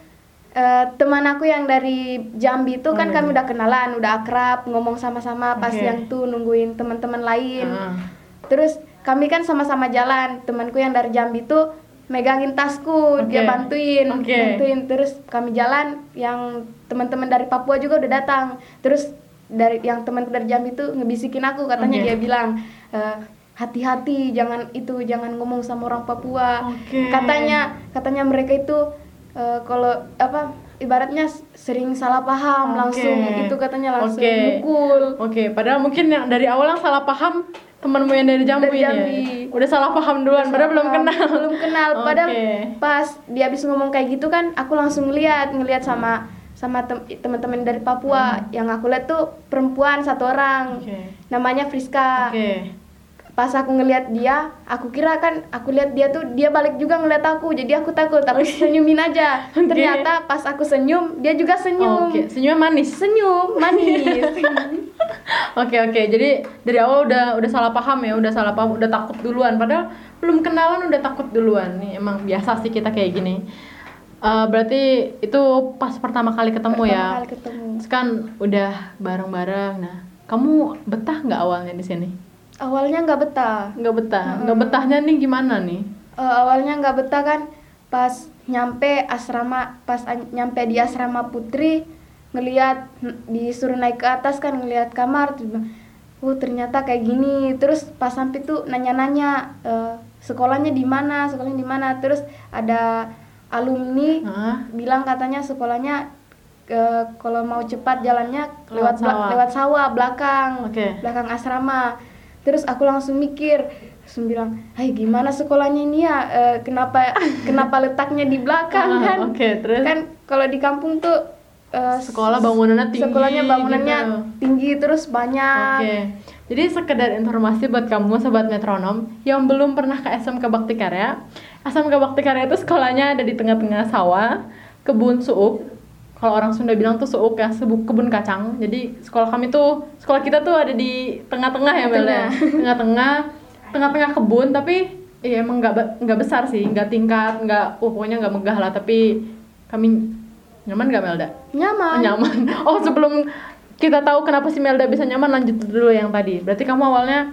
eh, teman aku yang dari Jambi tuh kan iya. kami udah kenalan udah akrab ngomong sama-sama pas Oke. yang tuh nungguin teman-teman lain Ah. terus kami kan sama-sama jalan temanku yang dari Jambi tuh megangin tasku dia Oke. bantuin Oke. bantuin terus kami jalan yang teman-teman dari Papua juga udah datang terus dari yang teman dari Jambi tuh ngebisikin aku katanya Oke. dia bilang "Eh, hati-hati jangan itu jangan ngomong sama orang Papua Oke. katanya katanya mereka itu eh, kalau apa ibaratnya sering salah paham Oke. langsung itu katanya langsung Oke. mukul Oke, padahal mungkin yang dari awal yang salah paham temanmu yang dari Jambi, Dari ya? Jambi. Udah salah paham duluan, padahal belum kenal. belum kenal padahal Oke. pas dia habis ngomong kayak gitu kan aku langsung ngeliat ngeliat sama sama tem- teman-teman dari Papua yang aku lihat tuh perempuan satu orang Hmm. Oke. namanya Friska Oke. pas aku ngeliat dia aku kira kan aku lihat dia tuh dia balik juga ngeliat aku jadi aku takut aku senyumin aja Oke. ternyata pas aku senyum dia juga senyum Oke, senyumnya manis. senyum manis Oke oke, jadi dari awal udah udah salah paham ya, udah salah paham, udah takut duluan. Padahal belum kenalan udah takut duluan. Nih emang biasa sih kita kayak gini. Eh, berarti itu pas pertama kali ketemu Pertama ya. kali ketemu. Terus kan udah bareng-bareng. Nah, kamu betah nggak awalnya di sini? awalnya nggak betah Nggak betah. Nggak betahnya nih gimana nih? Eh, awalnya nggak betah kan pas nyampe asrama pas nyampe di asrama putri ngelihat disuruh naik ke atas kan ngelihat kamar terus bilang, oh ternyata kayak gini terus pas sampai tuh nanya-nanya eh, sekolahnya di mana sekolahnya di mana terus ada alumni Hah? bilang katanya sekolahnya kalau mau cepat jalannya Lewat lewat sawah. lewat sawah belakang Oke. belakang asrama terus aku langsung mikir langsung bilang hai gimana sekolahnya ini ya Eh, kenapa kenapa letaknya di belakang Ah, kan oke, terus? kan kalau di kampung tuh eh, Sekolah bangunannya tinggi sekolahnya bangunannya gitu. tinggi terus banyak Oke. Jadi sekedar informasi buat kamu sobat metronom yang belum pernah ke SMK Bakti Karya. SMK Bakti Karya itu sekolahnya ada di tengah-tengah sawah, kebun suuk. Kalau orang Sunda bilang tuh suuk ya, sebu- kebun kacang. Jadi sekolah kami tuh, sekolah kita tuh ada di tengah-tengah ya Mel ya. Tengah-tengah, tengah-tengah kebun tapi iya emang nggak be- nggak besar sih nggak tingkat nggak oh, pokoknya nggak megah lah tapi kami nyaman nggak Melda Nyaman. Oh, nyaman oh sebelum kita tahu kenapa si Melda bisa nyaman lanjut dulu yang tadi berarti kamu awalnya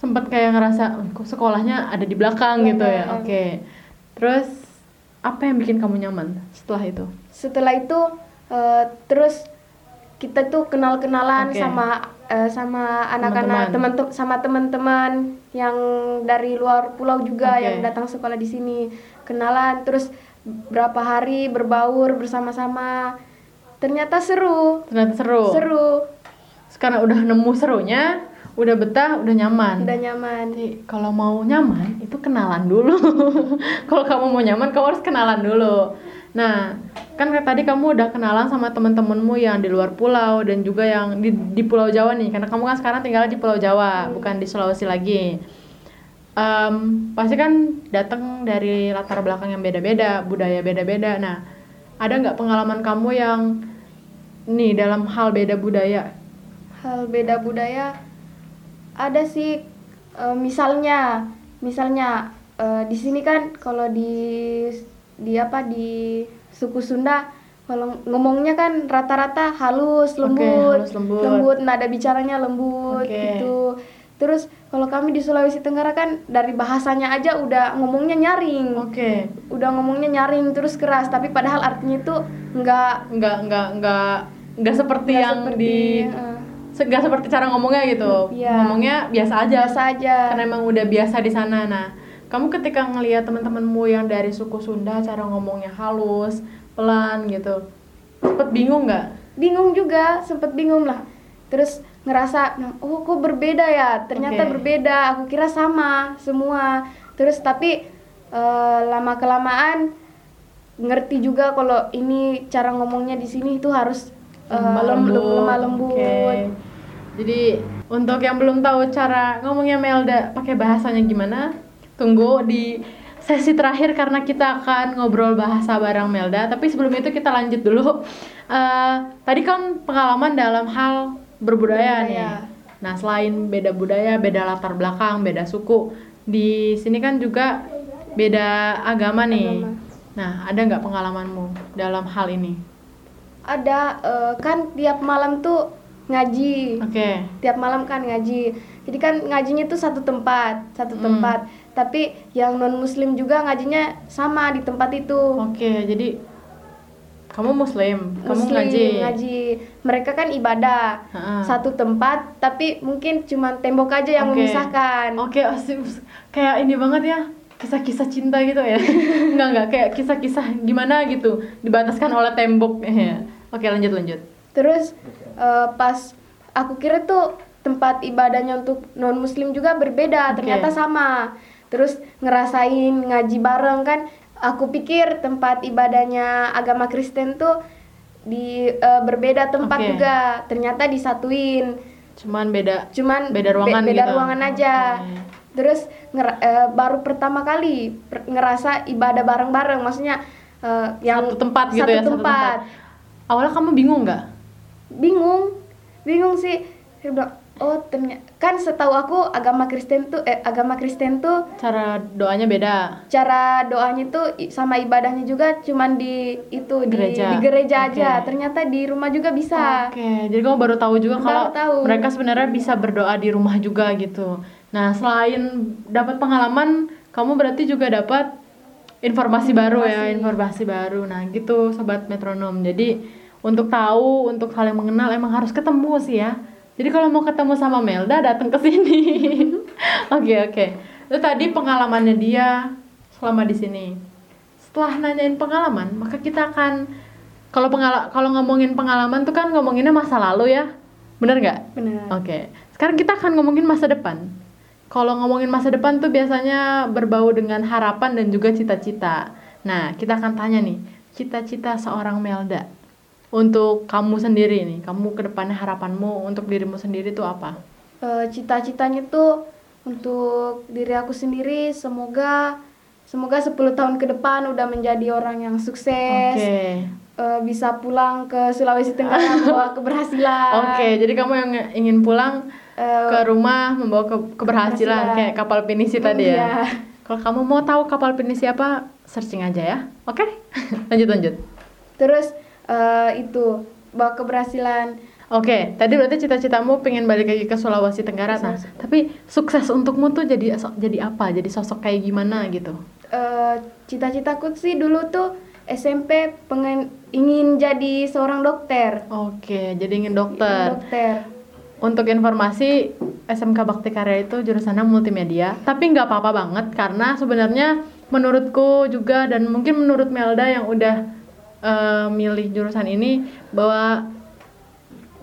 sempat kayak ngerasa "Oh, kok sekolahnya ada di belakang gitu ya Belakang. oke terus apa yang bikin kamu nyaman setelah itu Setelah itu eh, terus kita tuh kenal-kenalan Oke. sama eh, sama anak-anak Teman-teman. teman sama teman-teman yang dari luar pulau juga Oke. yang datang sekolah di sini. Kenalan terus berapa hari berbaur bersama-sama. Ternyata seru. ternyata seru Seru. sekarang udah nemu serunya udah betah udah nyaman Udah nyaman. Kalau mau nyaman itu kenalan dulu. kalau kamu mau nyaman kamu harus kenalan dulu. Nah, kan kayak tadi kamu udah kenalan sama temen-temenmu yang di luar pulau dan juga yang di, di Pulau Jawa nih, karena kamu kan sekarang tinggal di Pulau Jawa, bukan di Sulawesi lagi. Em, pasti kan datang dari latar belakang yang beda-beda, budaya beda-beda. Nah, ada nggak pengalaman kamu yang nih dalam hal beda budaya? hal beda budaya ada sih eh, misalnya misalnya eh, di sini kan kalau di di apa di suku Sunda kalau ngomongnya kan rata-rata halus lembut halus, lembut. nada bicaranya lembut Oke. gitu terus kalau kami di Sulawesi Tenggara kan dari bahasanya aja udah ngomongnya nyaring Oke. udah ngomongnya nyaring terus keras tapi padahal artinya itu nggak nggak nggak nggak nggak seperti nggak yang seperti, di se- nggak seperti cara ngomongnya gitu. Iya. ngomongnya biasa aja. Biasa aja. Karena emang udah biasa di sana. Nah kamu ketika ngelihat teman-temanmu yang dari suku Sunda cara ngomongnya halus pelan gitu sempet bingung nggak? Bingung juga sempet bingung lah. Terus ngerasa "Nah, oh kok berbeda ya? Ternyata Oke. berbeda. Aku kira sama semua. Terus tapi eh, lama kelamaan ngerti juga kalau ini cara ngomongnya di sini itu harus eh, lem- lemah lembut. Oke. Jadi untuk yang belum tahu cara ngomongnya Melda pakai bahasanya gimana tunggu di sesi terakhir karena kita akan ngobrol bahasa bareng Melda. Tapi sebelum itu kita lanjut dulu. Eh, tadi kan pengalaman dalam hal berbudaya nih. Berbudaya. nah selain beda budaya beda latar belakang beda suku di sini kan juga beda agama nih. Agama. nah ada nggak pengalamanmu dalam hal ini? Ada eh, kan tiap malam tuh ngaji oke tiap malam kan ngaji jadi kan ngajinya tuh satu tempat satu Hmm. tempat tapi yang non muslim juga ngajinya sama di tempat itu Oke, jadi kamu muslim, kamu Muslim, ngaji. ngaji. Mereka kan ibadah Ha-ha. satu tempat, tapi mungkin cuma tembok aja yang Oke. memisahkan. Oke, asik. kayak ini banget ya, kisah-kisah cinta gitu ya. enggak enggak kayak kisah-kisah gimana gitu, dibataskan oleh tembok. Iya. Oke, lanjut lanjut. Terus eh, pas aku kira tuh tempat ibadahnya untuk non Muslim juga berbeda, Oke. ternyata sama. Terus ngerasain ngaji bareng kan, aku pikir tempat ibadahnya agama Kristen tuh di eh, berbeda tempat Oke. juga, ternyata disatuin. Cuman beda cuman Beda ruangan beda gitu? ruangan aja Oke. terus ngera- eh, baru pertama kali per- ngerasa ibadah bareng-bareng maksudnya eh, yang satu tempat gitu satu ya, satu tempat. tempat. Awalnya kamu bingung nggak? Bingung bingung sih Saya bilang oh ternyata kan setahu aku agama Kristen tuh eh agama Kristen tuh Cara doanya beda. cara doanya tuh sama ibadahnya juga cuman di itu di Gereja. di gereja aja Oke. ternyata di rumah juga bisa Oke, jadi kamu baru tahu juga Baru kalau tahu. mereka sebenarnya bisa berdoa di rumah juga gitu. Nah, selain dapat pengalaman, kamu berarti juga dapat informasi, baru ya, informasi baru. Nah, gitu sobat metronom. Jadi untuk tahu, untuk saling mengenal emang harus ketemu sih ya. Jadi kalau mau ketemu sama Melda datang ke sini. Oke, oke. Itu tadi pengalamannya dia selama di sini. Setelah nanyain pengalaman, maka kita akan kalau pengala kalau ngomongin pengalaman tuh kan ngomonginnya masa lalu ya. Bener nggak? benar Oke. Sekarang kita akan ngomongin masa depan. Kalau ngomongin masa depan tuh biasanya berbau dengan harapan dan juga cita-cita. Nah, kita akan tanya nih, cita-cita seorang Melda untuk kamu sendiri nih, kamu ke depannya harapanmu untuk dirimu sendiri tuh apa? Eh, cita-citanya tuh untuk diri aku sendiri semoga semoga 10 tahun ke depan udah menjadi orang yang sukses Oke. eh, bisa pulang ke Sulawesi Tenggara bawa keberhasilan Oke, jadi kamu yang ingin pulang Eh, ke rumah membawa ke keberhasilan keberhasilan. kayak kapal pinisi tadi ya. Iya. Kalau kamu mau tahu kapal penny siapa, searching aja ya. Oke? lanjut lanjut. Terus eh, itu bawa keberhasilan Oke, tadi berarti cita-citamu pengen balik lagi ke Sulawesi Tenggara. Nah, tapi sukses untukmu tuh jadi jadi apa? Jadi sosok kayak gimana gitu? eh, cita-citaku sih dulu tuh SMP pengen ingin jadi seorang dokter. Oke, jadi ingin dokter. Dokter. Untuk informasi, SMK Bakti Karya itu jurusannya multimedia, tapi nggak apa-apa banget karena sebenarnya menurutku juga dan mungkin menurut Melda yang udah eh, milih jurusan ini bahwa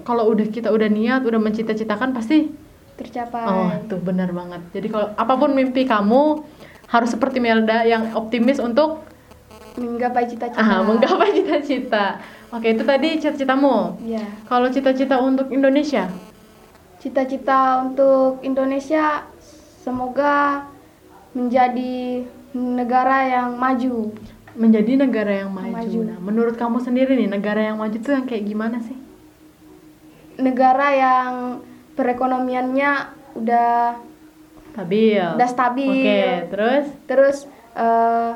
kalau udah kita udah niat, udah mencita-citakan pasti tercapai. oh tuh benar banget. Jadi kalau apa pun mimpi kamu harus seperti Melda yang optimis untuk Menggapai cita-cita. ah, menggapai cita-cita. Oke, itu tadi cita-citamu. Ya. Kalau cita-cita untuk Indonesia, Cita-cita untuk Indonesia semoga menjadi negara yang maju. Menjadi negara yang maju. Maju. Nah, menurut kamu sendiri nih, negara yang maju tuh yang kayak gimana sih? Negara yang perekonomiannya udah Stabil. udah stabil. Oke, terus Terus eh,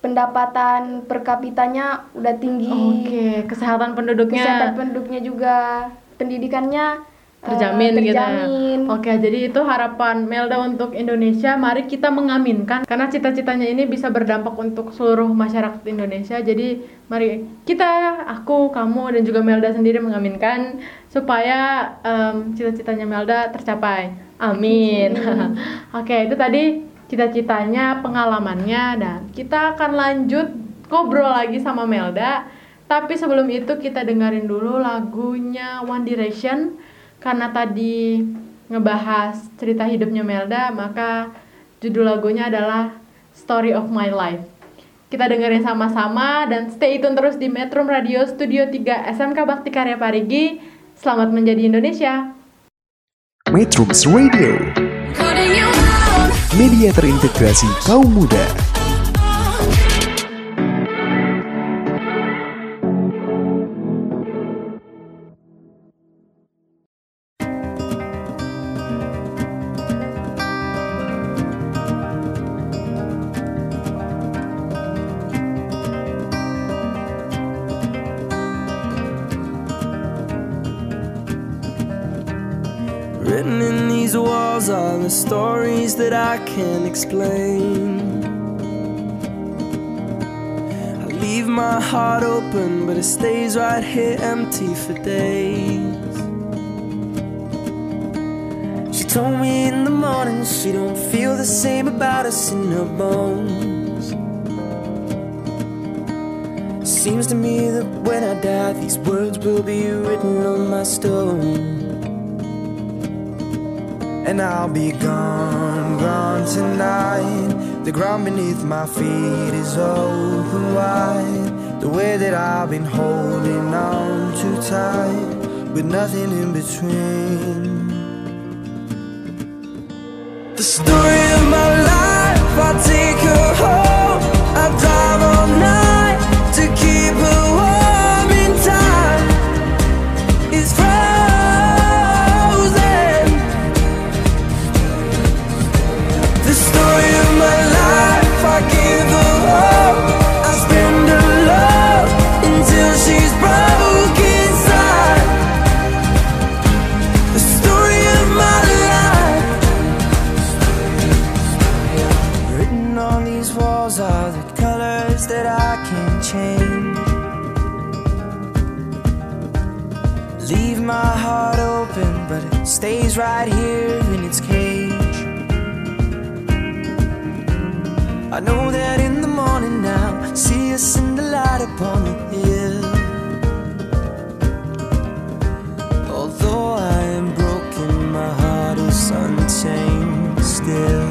pendapatan per kapitanya udah tinggi. oke, kesehatan penduduknya Kesehatan penduduknya juga, pendidikannya eh, terjamin, gitu. terjamin. Oke, jadi itu harapan Melda untuk Indonesia. Mari kita mengaminkan karena cita-citanya ini bisa berdampak untuk seluruh masyarakat Indonesia. Jadi mari kita, aku, kamu dan juga Melda sendiri mengaminkan supaya em, cita-citanya Melda tercapai. Amin. Oke, itu tadi cita-citanya, pengalamannya dan kita akan lanjut ngobrol lagi sama Melda. Tapi sebelum itu kita dengerin dulu lagunya One Direction karena tadi ngebahas cerita hidupnya Melda, maka judul lagunya adalah Story of My Life. Kita dengerin sama-sama dan stay tune terus di Metro Radio Studio 3 SMK Bakti Karya Parigi. Selamat menjadi Indonesia. Metrums Radio, media terintegrasi kaum muda. Stories that I can't explain. I leave my heart open, but it stays right here empty for days. She told me in the morning she don't feel the same about us in her bones. Seems to me that when I die, these words will be written on my stone. And I'll be gone, gone tonight. The ground beneath my feet is open wide. The way that I've been holding on too tight, with nothing in between. The story of my life, I take her home. Stays right here in its cage. I know that in the morning now, see us in the light upon the hill. Although I am broken, my heart is untamed still.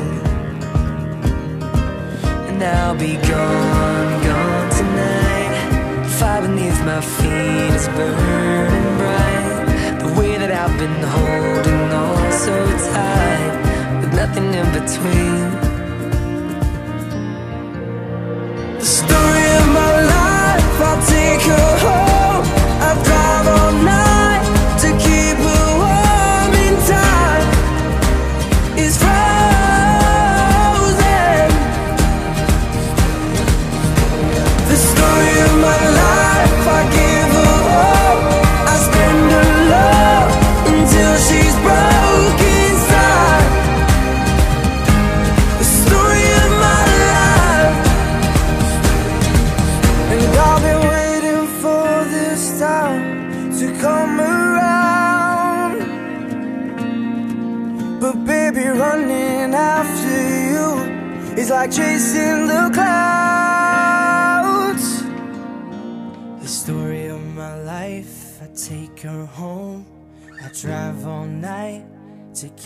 And I'll be gone, gone tonight. Fire beneath my feet is burning bright. I've been holding on so tight, with nothing in between. The story of my life, I'll take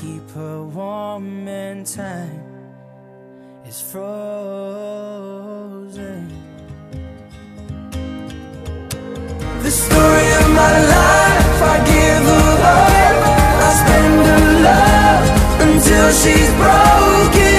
keep her warm, and time is frozen. The story of my life, I give her love. I spend her love until she's broken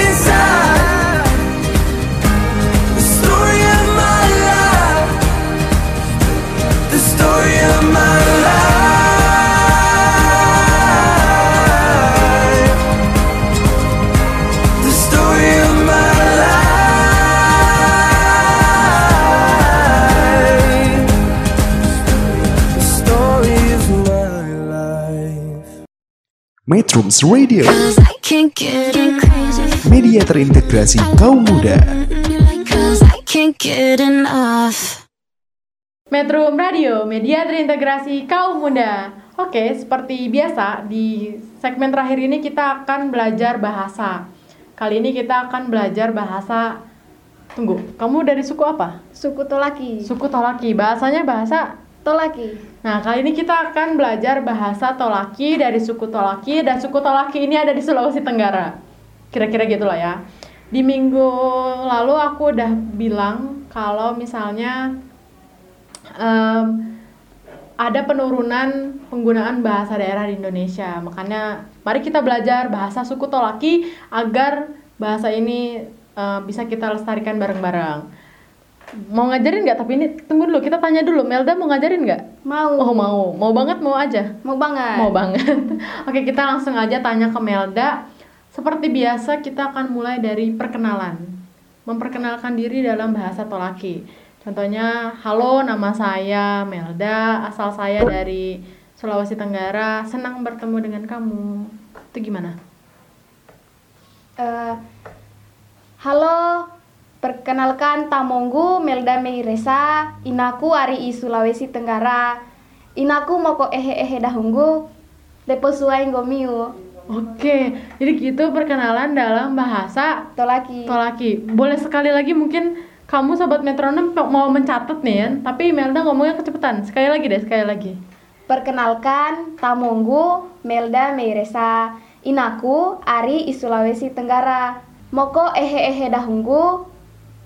Metrums Radio, media terintegrasi kaum muda. Metro Radio, media terintegrasi kaum muda. Oke, seperti biasa di segmen terakhir ini kita akan belajar bahasa. Kali ini kita akan belajar bahasa Tunggu, kamu dari suku apa? Suku Tolaki. Suku Tolaki. Bahasanya bahasa Tolaki. Nah, kali ini kita akan belajar bahasa Tolaki dari suku Tolaki dan suku Tolaki ini ada di Sulawesi Tenggara. Kira-kira gitulah ya. Di minggu lalu aku udah bilang kalau misalnya em, ada penurunan penggunaan bahasa daerah di Indonesia. Makanya mari kita belajar bahasa suku Tolaki agar bahasa ini eh, bisa kita lestarikan bareng-bareng. Mau ngajarin nggak? Tapi ini tunggu dulu, kita tanya dulu. Melda mau ngajarin nggak? Mau. Oh mau, mau banget mau aja. Mau banget. Mau banget. Oke, kita langsung aja tanya ke Melda. Seperti biasa, kita akan mulai dari perkenalan. Memperkenalkan diri dalam bahasa Tolaki. Contohnya, halo nama saya Melda, asal saya dari Sulawesi Tenggara. Senang bertemu dengan kamu. Itu gimana? Eh, halo, perkenalkan Tamonggu Melda Meiresa, inaku Ari i Sulawesi Tenggara. Inaku moko ehe ehe dahunggu, depo suai gomiu, Oke, jadi gitu perkenalan dalam bahasa tolaki. Tolaki. Boleh sekali lagi mungkin kamu sobat metronom mau mencatat nih ya, tapi Melda ngomongnya kecepatan. Sekali lagi deh, sekali lagi. Perkenalkan Tamonggu Melda Meiresa, inaku Ari i Sulawesi Tenggara. Moko ehe ehe dahunggu,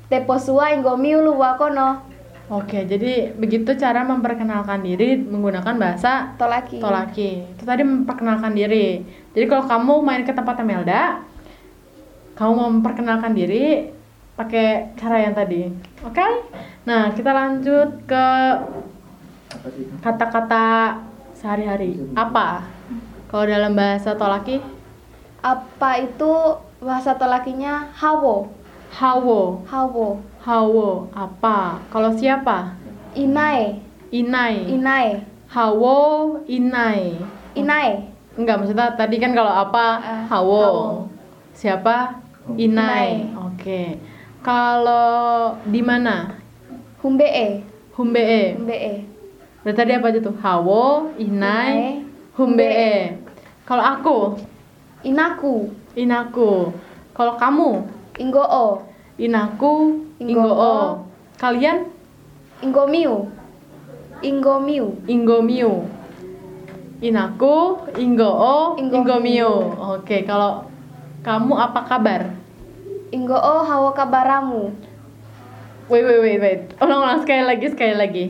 depo suai gomiu luwakono, Oke, jadi begitu cara memperkenalkan diri menggunakan bahasa tolaki. Tolaki. Itu tadi memperkenalkan diri. Jadi kalau kamu main ke tempat Melda, kamu mau memperkenalkan diri pakai cara yang tadi. Oke? Nah, kita lanjut ke kata-kata sehari-hari. Apa? Kalau dalam bahasa Tolaki, Apa itu bahasa tolakinya? Hawo. Hawo. Hawo. Hawo apa? Kalau siapa? Inai. Inai. Inai. Hawo, inai. Inai. Enggak, maksudnya tadi kan kalau apa? Eh, hawo. hawo. Siapa? Inai. Inai. Oke. Kalau di mana? Humbee. Humbee. Humbee. Berarti tadi apa aja tuh? Hawo, inai, Inai, humbee. Kalau aku, Inaku. inaku. Kalau kamu, Ingoo. inaku, Ingoo. ingoo. Kalian, Ingomiu. Ingomiu. Ingomiu. Inaku, Ingoo, Ingomiu. Ingomiu. Oke, kalau kamu apa kabar? Ingoo hawo kabaramu. Wait, wait, wait, wait. Ulang-ulang sekali lagi, sekali lagi.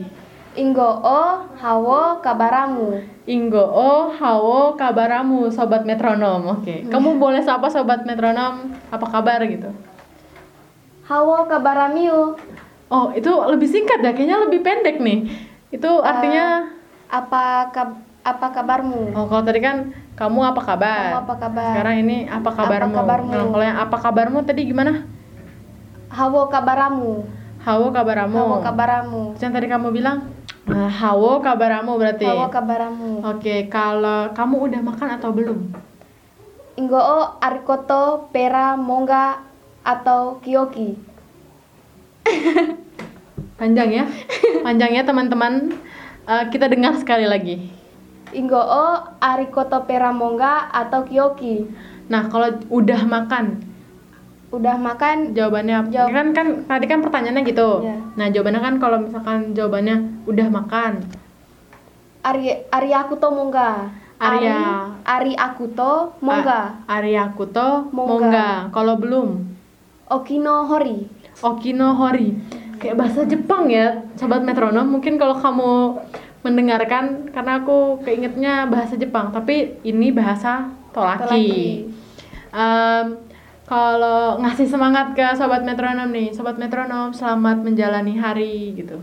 Ingoo hawo kabaramu. Ingoo, hawo, kabaramu, sobat metronom. Oke, kamu boleh sapa sobat metronom, apa kabar gitu? Hawo kabaramiu. Oh, itu lebih singkat ya, kayaknya lebih pendek nih. Itu artinya, Apa kab apa kabarmu? oh kalau tadi kan kamu apa kabar? Kamu apa kabar? Sekarang ini apa kabarmu? kabarmu? Nah, kalau yang apa kabarmu tadi gimana? Hawo kabaramu. Hawo kabaramu. Hawo kabaramu. Yang tadi kamu bilang, nah, hawo kabaramu berarti. Hawo kabaramu. Oke, kalau kamu udah makan atau belum? Ingoo arikoto pera mongga atau kioki. Panjang ya, panjang ya teman-teman. Eh, kita dengar sekali lagi. Ingoo arikoto pera mongga atau kioki. Nah, kalau udah makan, udah makan Jawabannya apa? Jawab- kan kan tadi kan pertanyaannya gitu. Iya. Nah, jawabannya kan kalau misalkan jawabannya udah makan. Ari Ari Akuto Mongga. Arya. Ari, Ari Akuto Mongga. A- Ariakuto Mongga. Mongga. Kalau belum Okino Hori. Okino Hori. Kayak bahasa Jepang ya, sobat metronom. Mungkin kalau kamu mendengarkan karena aku keingetnya bahasa Jepang, tapi ini bahasa Tolaki. Tolaki. Em, kalau ngasih semangat ke sobat metronom nih, sobat metronom selamat menjalani hari gitu.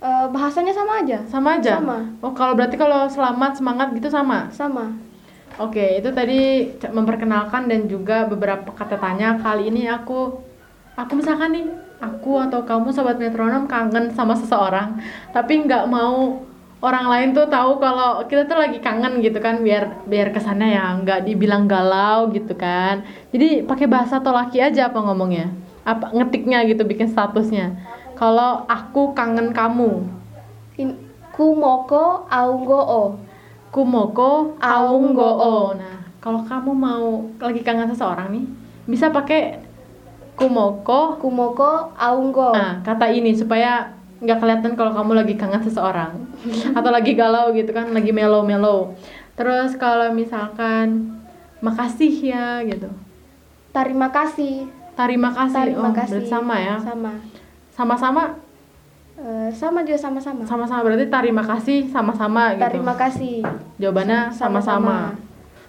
Eh, bahasanya sama aja. Sama aja. Sama. Oh, kalau berarti kalau selamat semangat gitu sama. Sama. Oke, itu tadi memperkenalkan dan juga beberapa kata tanya. Kali ini aku aku misalkan nih, aku atau kamu sobat metronom kangen sama seseorang, tapi nggak mau orang lain tuh tahu kalau kita tuh lagi kangen gitu kan biar biar kesannya ya nggak dibilang galau gitu kan. Jadi pakai bahasa tolaki aja apa ngomongnya? Apa ngetiknya gitu bikin statusnya. Kalau aku kangen kamu, In, kumoko aunggo o. Kumoko Aung Aung Goo. Goo. Nah, kalau kamu mau lagi kangen seseorang nih, bisa pakai Kumoko. Kumoko aunggo. Nah, kata ini supaya nggak kelihatan kalau kamu lagi kangen seseorang atau lagi galau gitu kan, lagi melo-melo. Terus kalau misalkan makasih ya gitu. Terima kasih. Terima kasih. Terima oh, kasih. berarti sama ya. Sama. Sama-sama Eh, sama juga sama-sama. sama-sama berarti terima kasih sama-sama gitu. Terima kasih. Jawabannya sama-sama.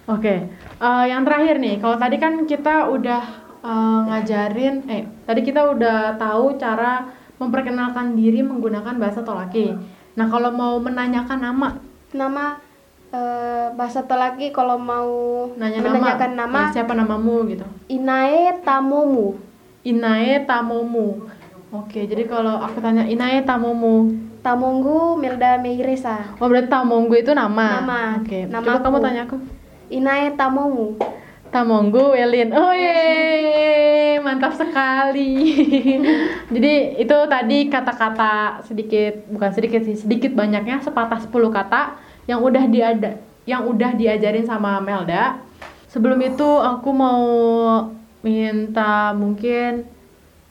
Oke, eh, yang terakhir nih, kalau tadi kan kita udah eh, ngajarin, eh tadi kita udah tahu cara memperkenalkan diri menggunakan bahasa Tolaki. Nah, kalau mau menanyakan nama, Nama eh, bahasa Tolaki kalau mau nanya menanyakan nama, nama siapa namamu gitu. Inae Tamomu. Inae Tamomu. Oke, jadi kalau aku tanya Inae Tamomu, Tamonggu Milda Meiresa. oh berarti Tamonggu itu nama. Nama. Oke, Nama coba kamu tanya aku. Inae Tamomu. Tamonggu Welin. Oh ye, mantap sekali. Jadi itu tadi kata-kata sedikit bukan sedikit sih, sedikit banyaknya sepatah 10 kata yang udah diada yang udah diajarin sama Melda. Sebelum itu aku mau minta mungkin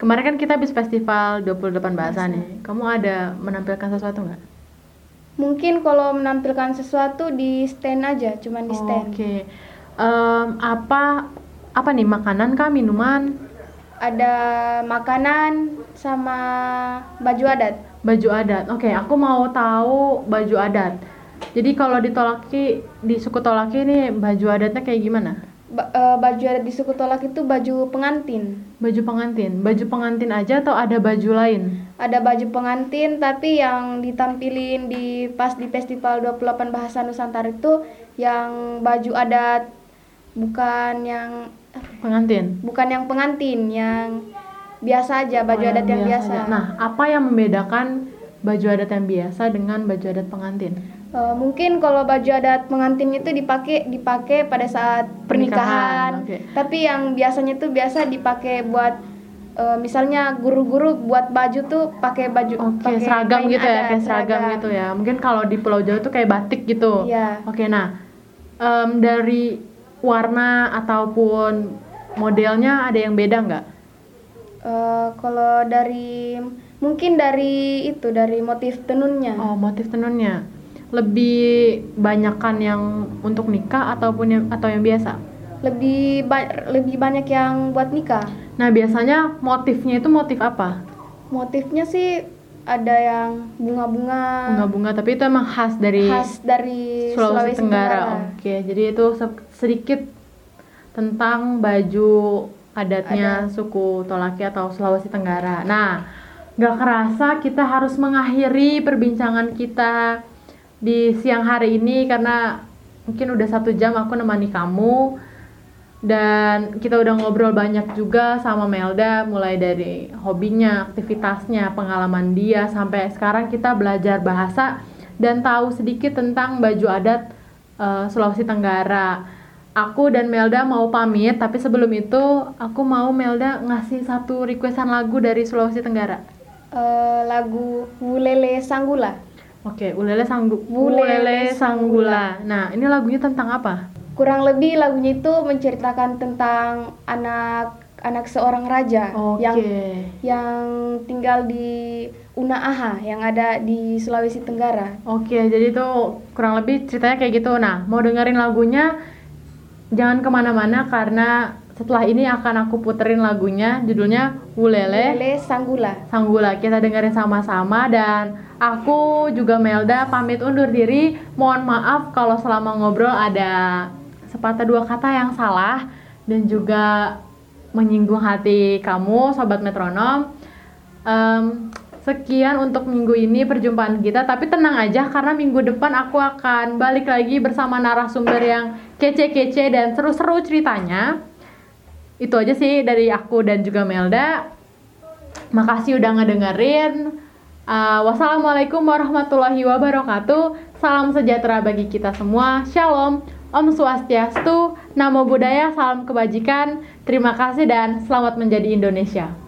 kemarin kan kita habis festival 28 bahasa nih. Kamu ada menampilkan sesuatu nggak? Mungkin kalau menampilkan sesuatu di stand aja, cuman di stand. Oke. Em, apa apa nih makanan kah minuman? Ada makanan sama baju adat. Baju adat. Oke, aku mau tahu baju adat. Jadi kalau di Tolaki di suku Tolaki ini baju adatnya kayak gimana? Ba- eh, baju adat di suku Tolak itu baju pengantin. Baju pengantin. Baju pengantin aja atau ada baju lain? Ada baju pengantin tapi yang ditampilin di pas di festival 28 bahasa Nusantara itu yang baju adat bukan yang Pengantin. bukan yang pengantin, yang biasa aja baju Oh, adat yang biasa. aja. Nah, apa yang membedakan baju adat yang biasa dengan baju adat pengantin? Eh, mungkin kalau baju adat pengantin itu dipakai dipakai pada saat Pernikahan, pernikahan. oke. Tapi yang biasanya tuh biasa dipakai buat eh, misalnya guru-guru buat baju tuh pakai baju Oke, pakai seragam gitu ya, kayak seragam gitu ya. Mungkin kalau di Pulau Jawa tuh kayak batik gitu. Iya. Oke, nah em, dari warna ataupun modelnya ada yang beda nggak? Eh, kalau dari mungkin dari itu dari motif tenunnya. Oh, motif tenunnya lebih banyakan yang untuk nikah ataupun yang atau yang biasa. Lebih ba- lebih banyak yang buat nikah. Nah, biasanya motifnya itu motif apa? Motifnya sih ada yang bunga-bunga Bunga-bunga, tapi itu emang khas dari khas dari Sulawesi, Tenggara. Oke, jadi itu sedikit tentang baju adatnya suku Tolaki atau Sulawesi Tenggara. Nah, gak kerasa kita harus mengakhiri perbincangan kita di siang hari ini karena mungkin udah satu jam aku nemani kamu dan kita udah ngobrol banyak juga sama Melda mulai dari hobinya, aktivitasnya, pengalaman dia sampai sekarang kita belajar bahasa dan tahu sedikit tentang baju adat eh, Sulawesi Tenggara. Aku dan Melda mau pamit, tapi sebelum itu aku mau Melda ngasih satu requestan lagu dari Sulawesi Tenggara. Eh, lagu Wulele Sanggula. Oke, Ulele Sanggu Ulele Ulele Sanggula. Nah, ini lagunya tentang apa? kurang lebih lagunya itu menceritakan tentang anak anak seorang raja Oke. yang yang tinggal di Unaaha yang ada di Sulawesi Tenggara. Oke, jadi itu kurang lebih ceritanya kayak gitu. Nah, mau dengerin lagunya, jangan ke mana-mana karena setelah ini akan aku puterin lagunya, judulnya Ulele Lele Sanggula. Sanggula. Kita dengerin sama-sama dan aku juga Melda pamit undur diri. Mohon maaf kalau selama ngobrol ada sepatah dua kata yang salah dan juga menyinggung hati kamu, sobat metronom. Em, sekian untuk minggu ini perjumpaan kita, tapi tenang aja karena minggu depan aku akan balik lagi bersama narasumber yang kece-kece dan seru-seru ceritanya. Itu aja sih dari aku dan juga Melda. Makasih udah ngedengerin. Uh, wassalamualaikum warahmatullahi wabarakatuh. Salam sejahtera bagi kita semua. Shalom. Om Swastiastu. Namo Buddhaya. Salam kebajikan. Terima kasih dan selamat menjadi Indonesia.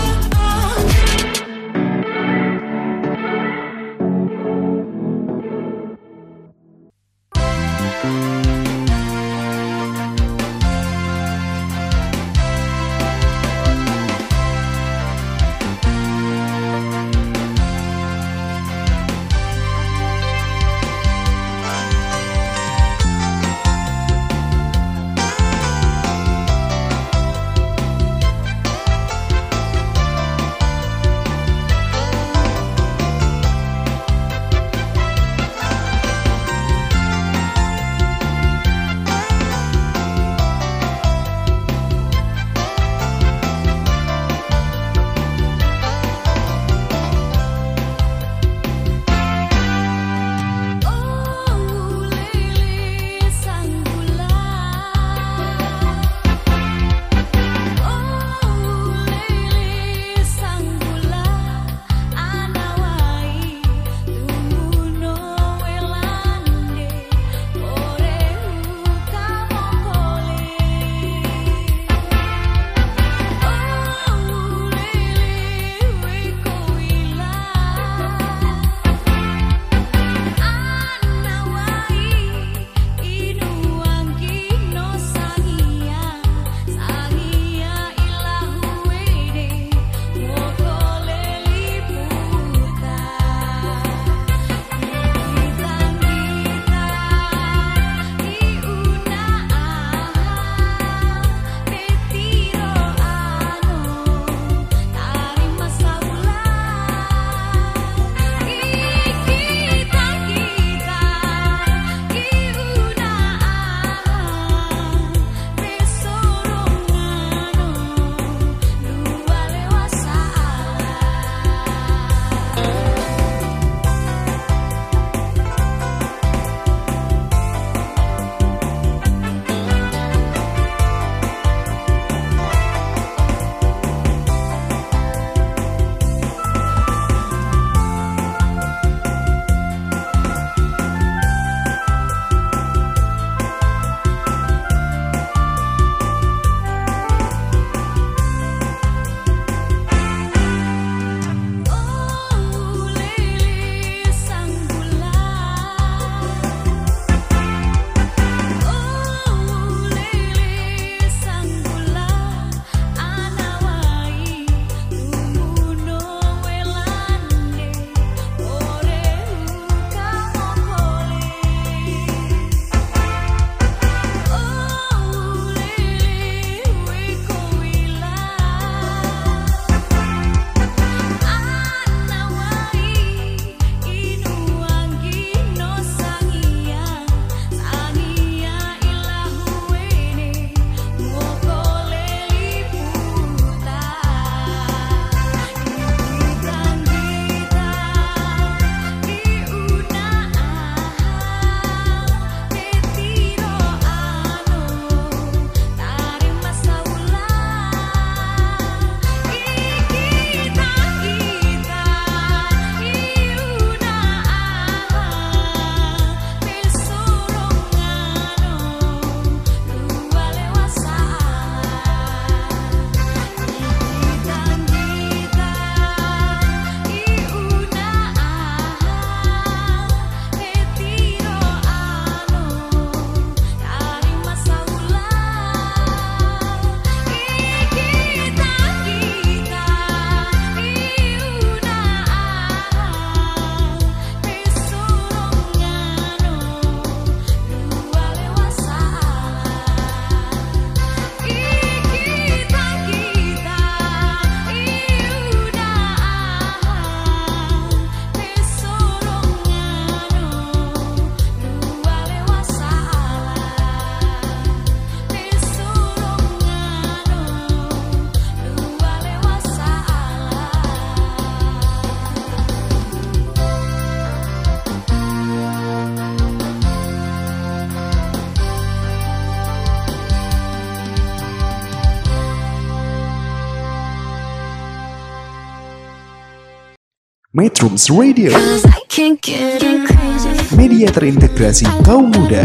Metrums Radio, Cause I can't get crazy. media terintegrasi kaum muda.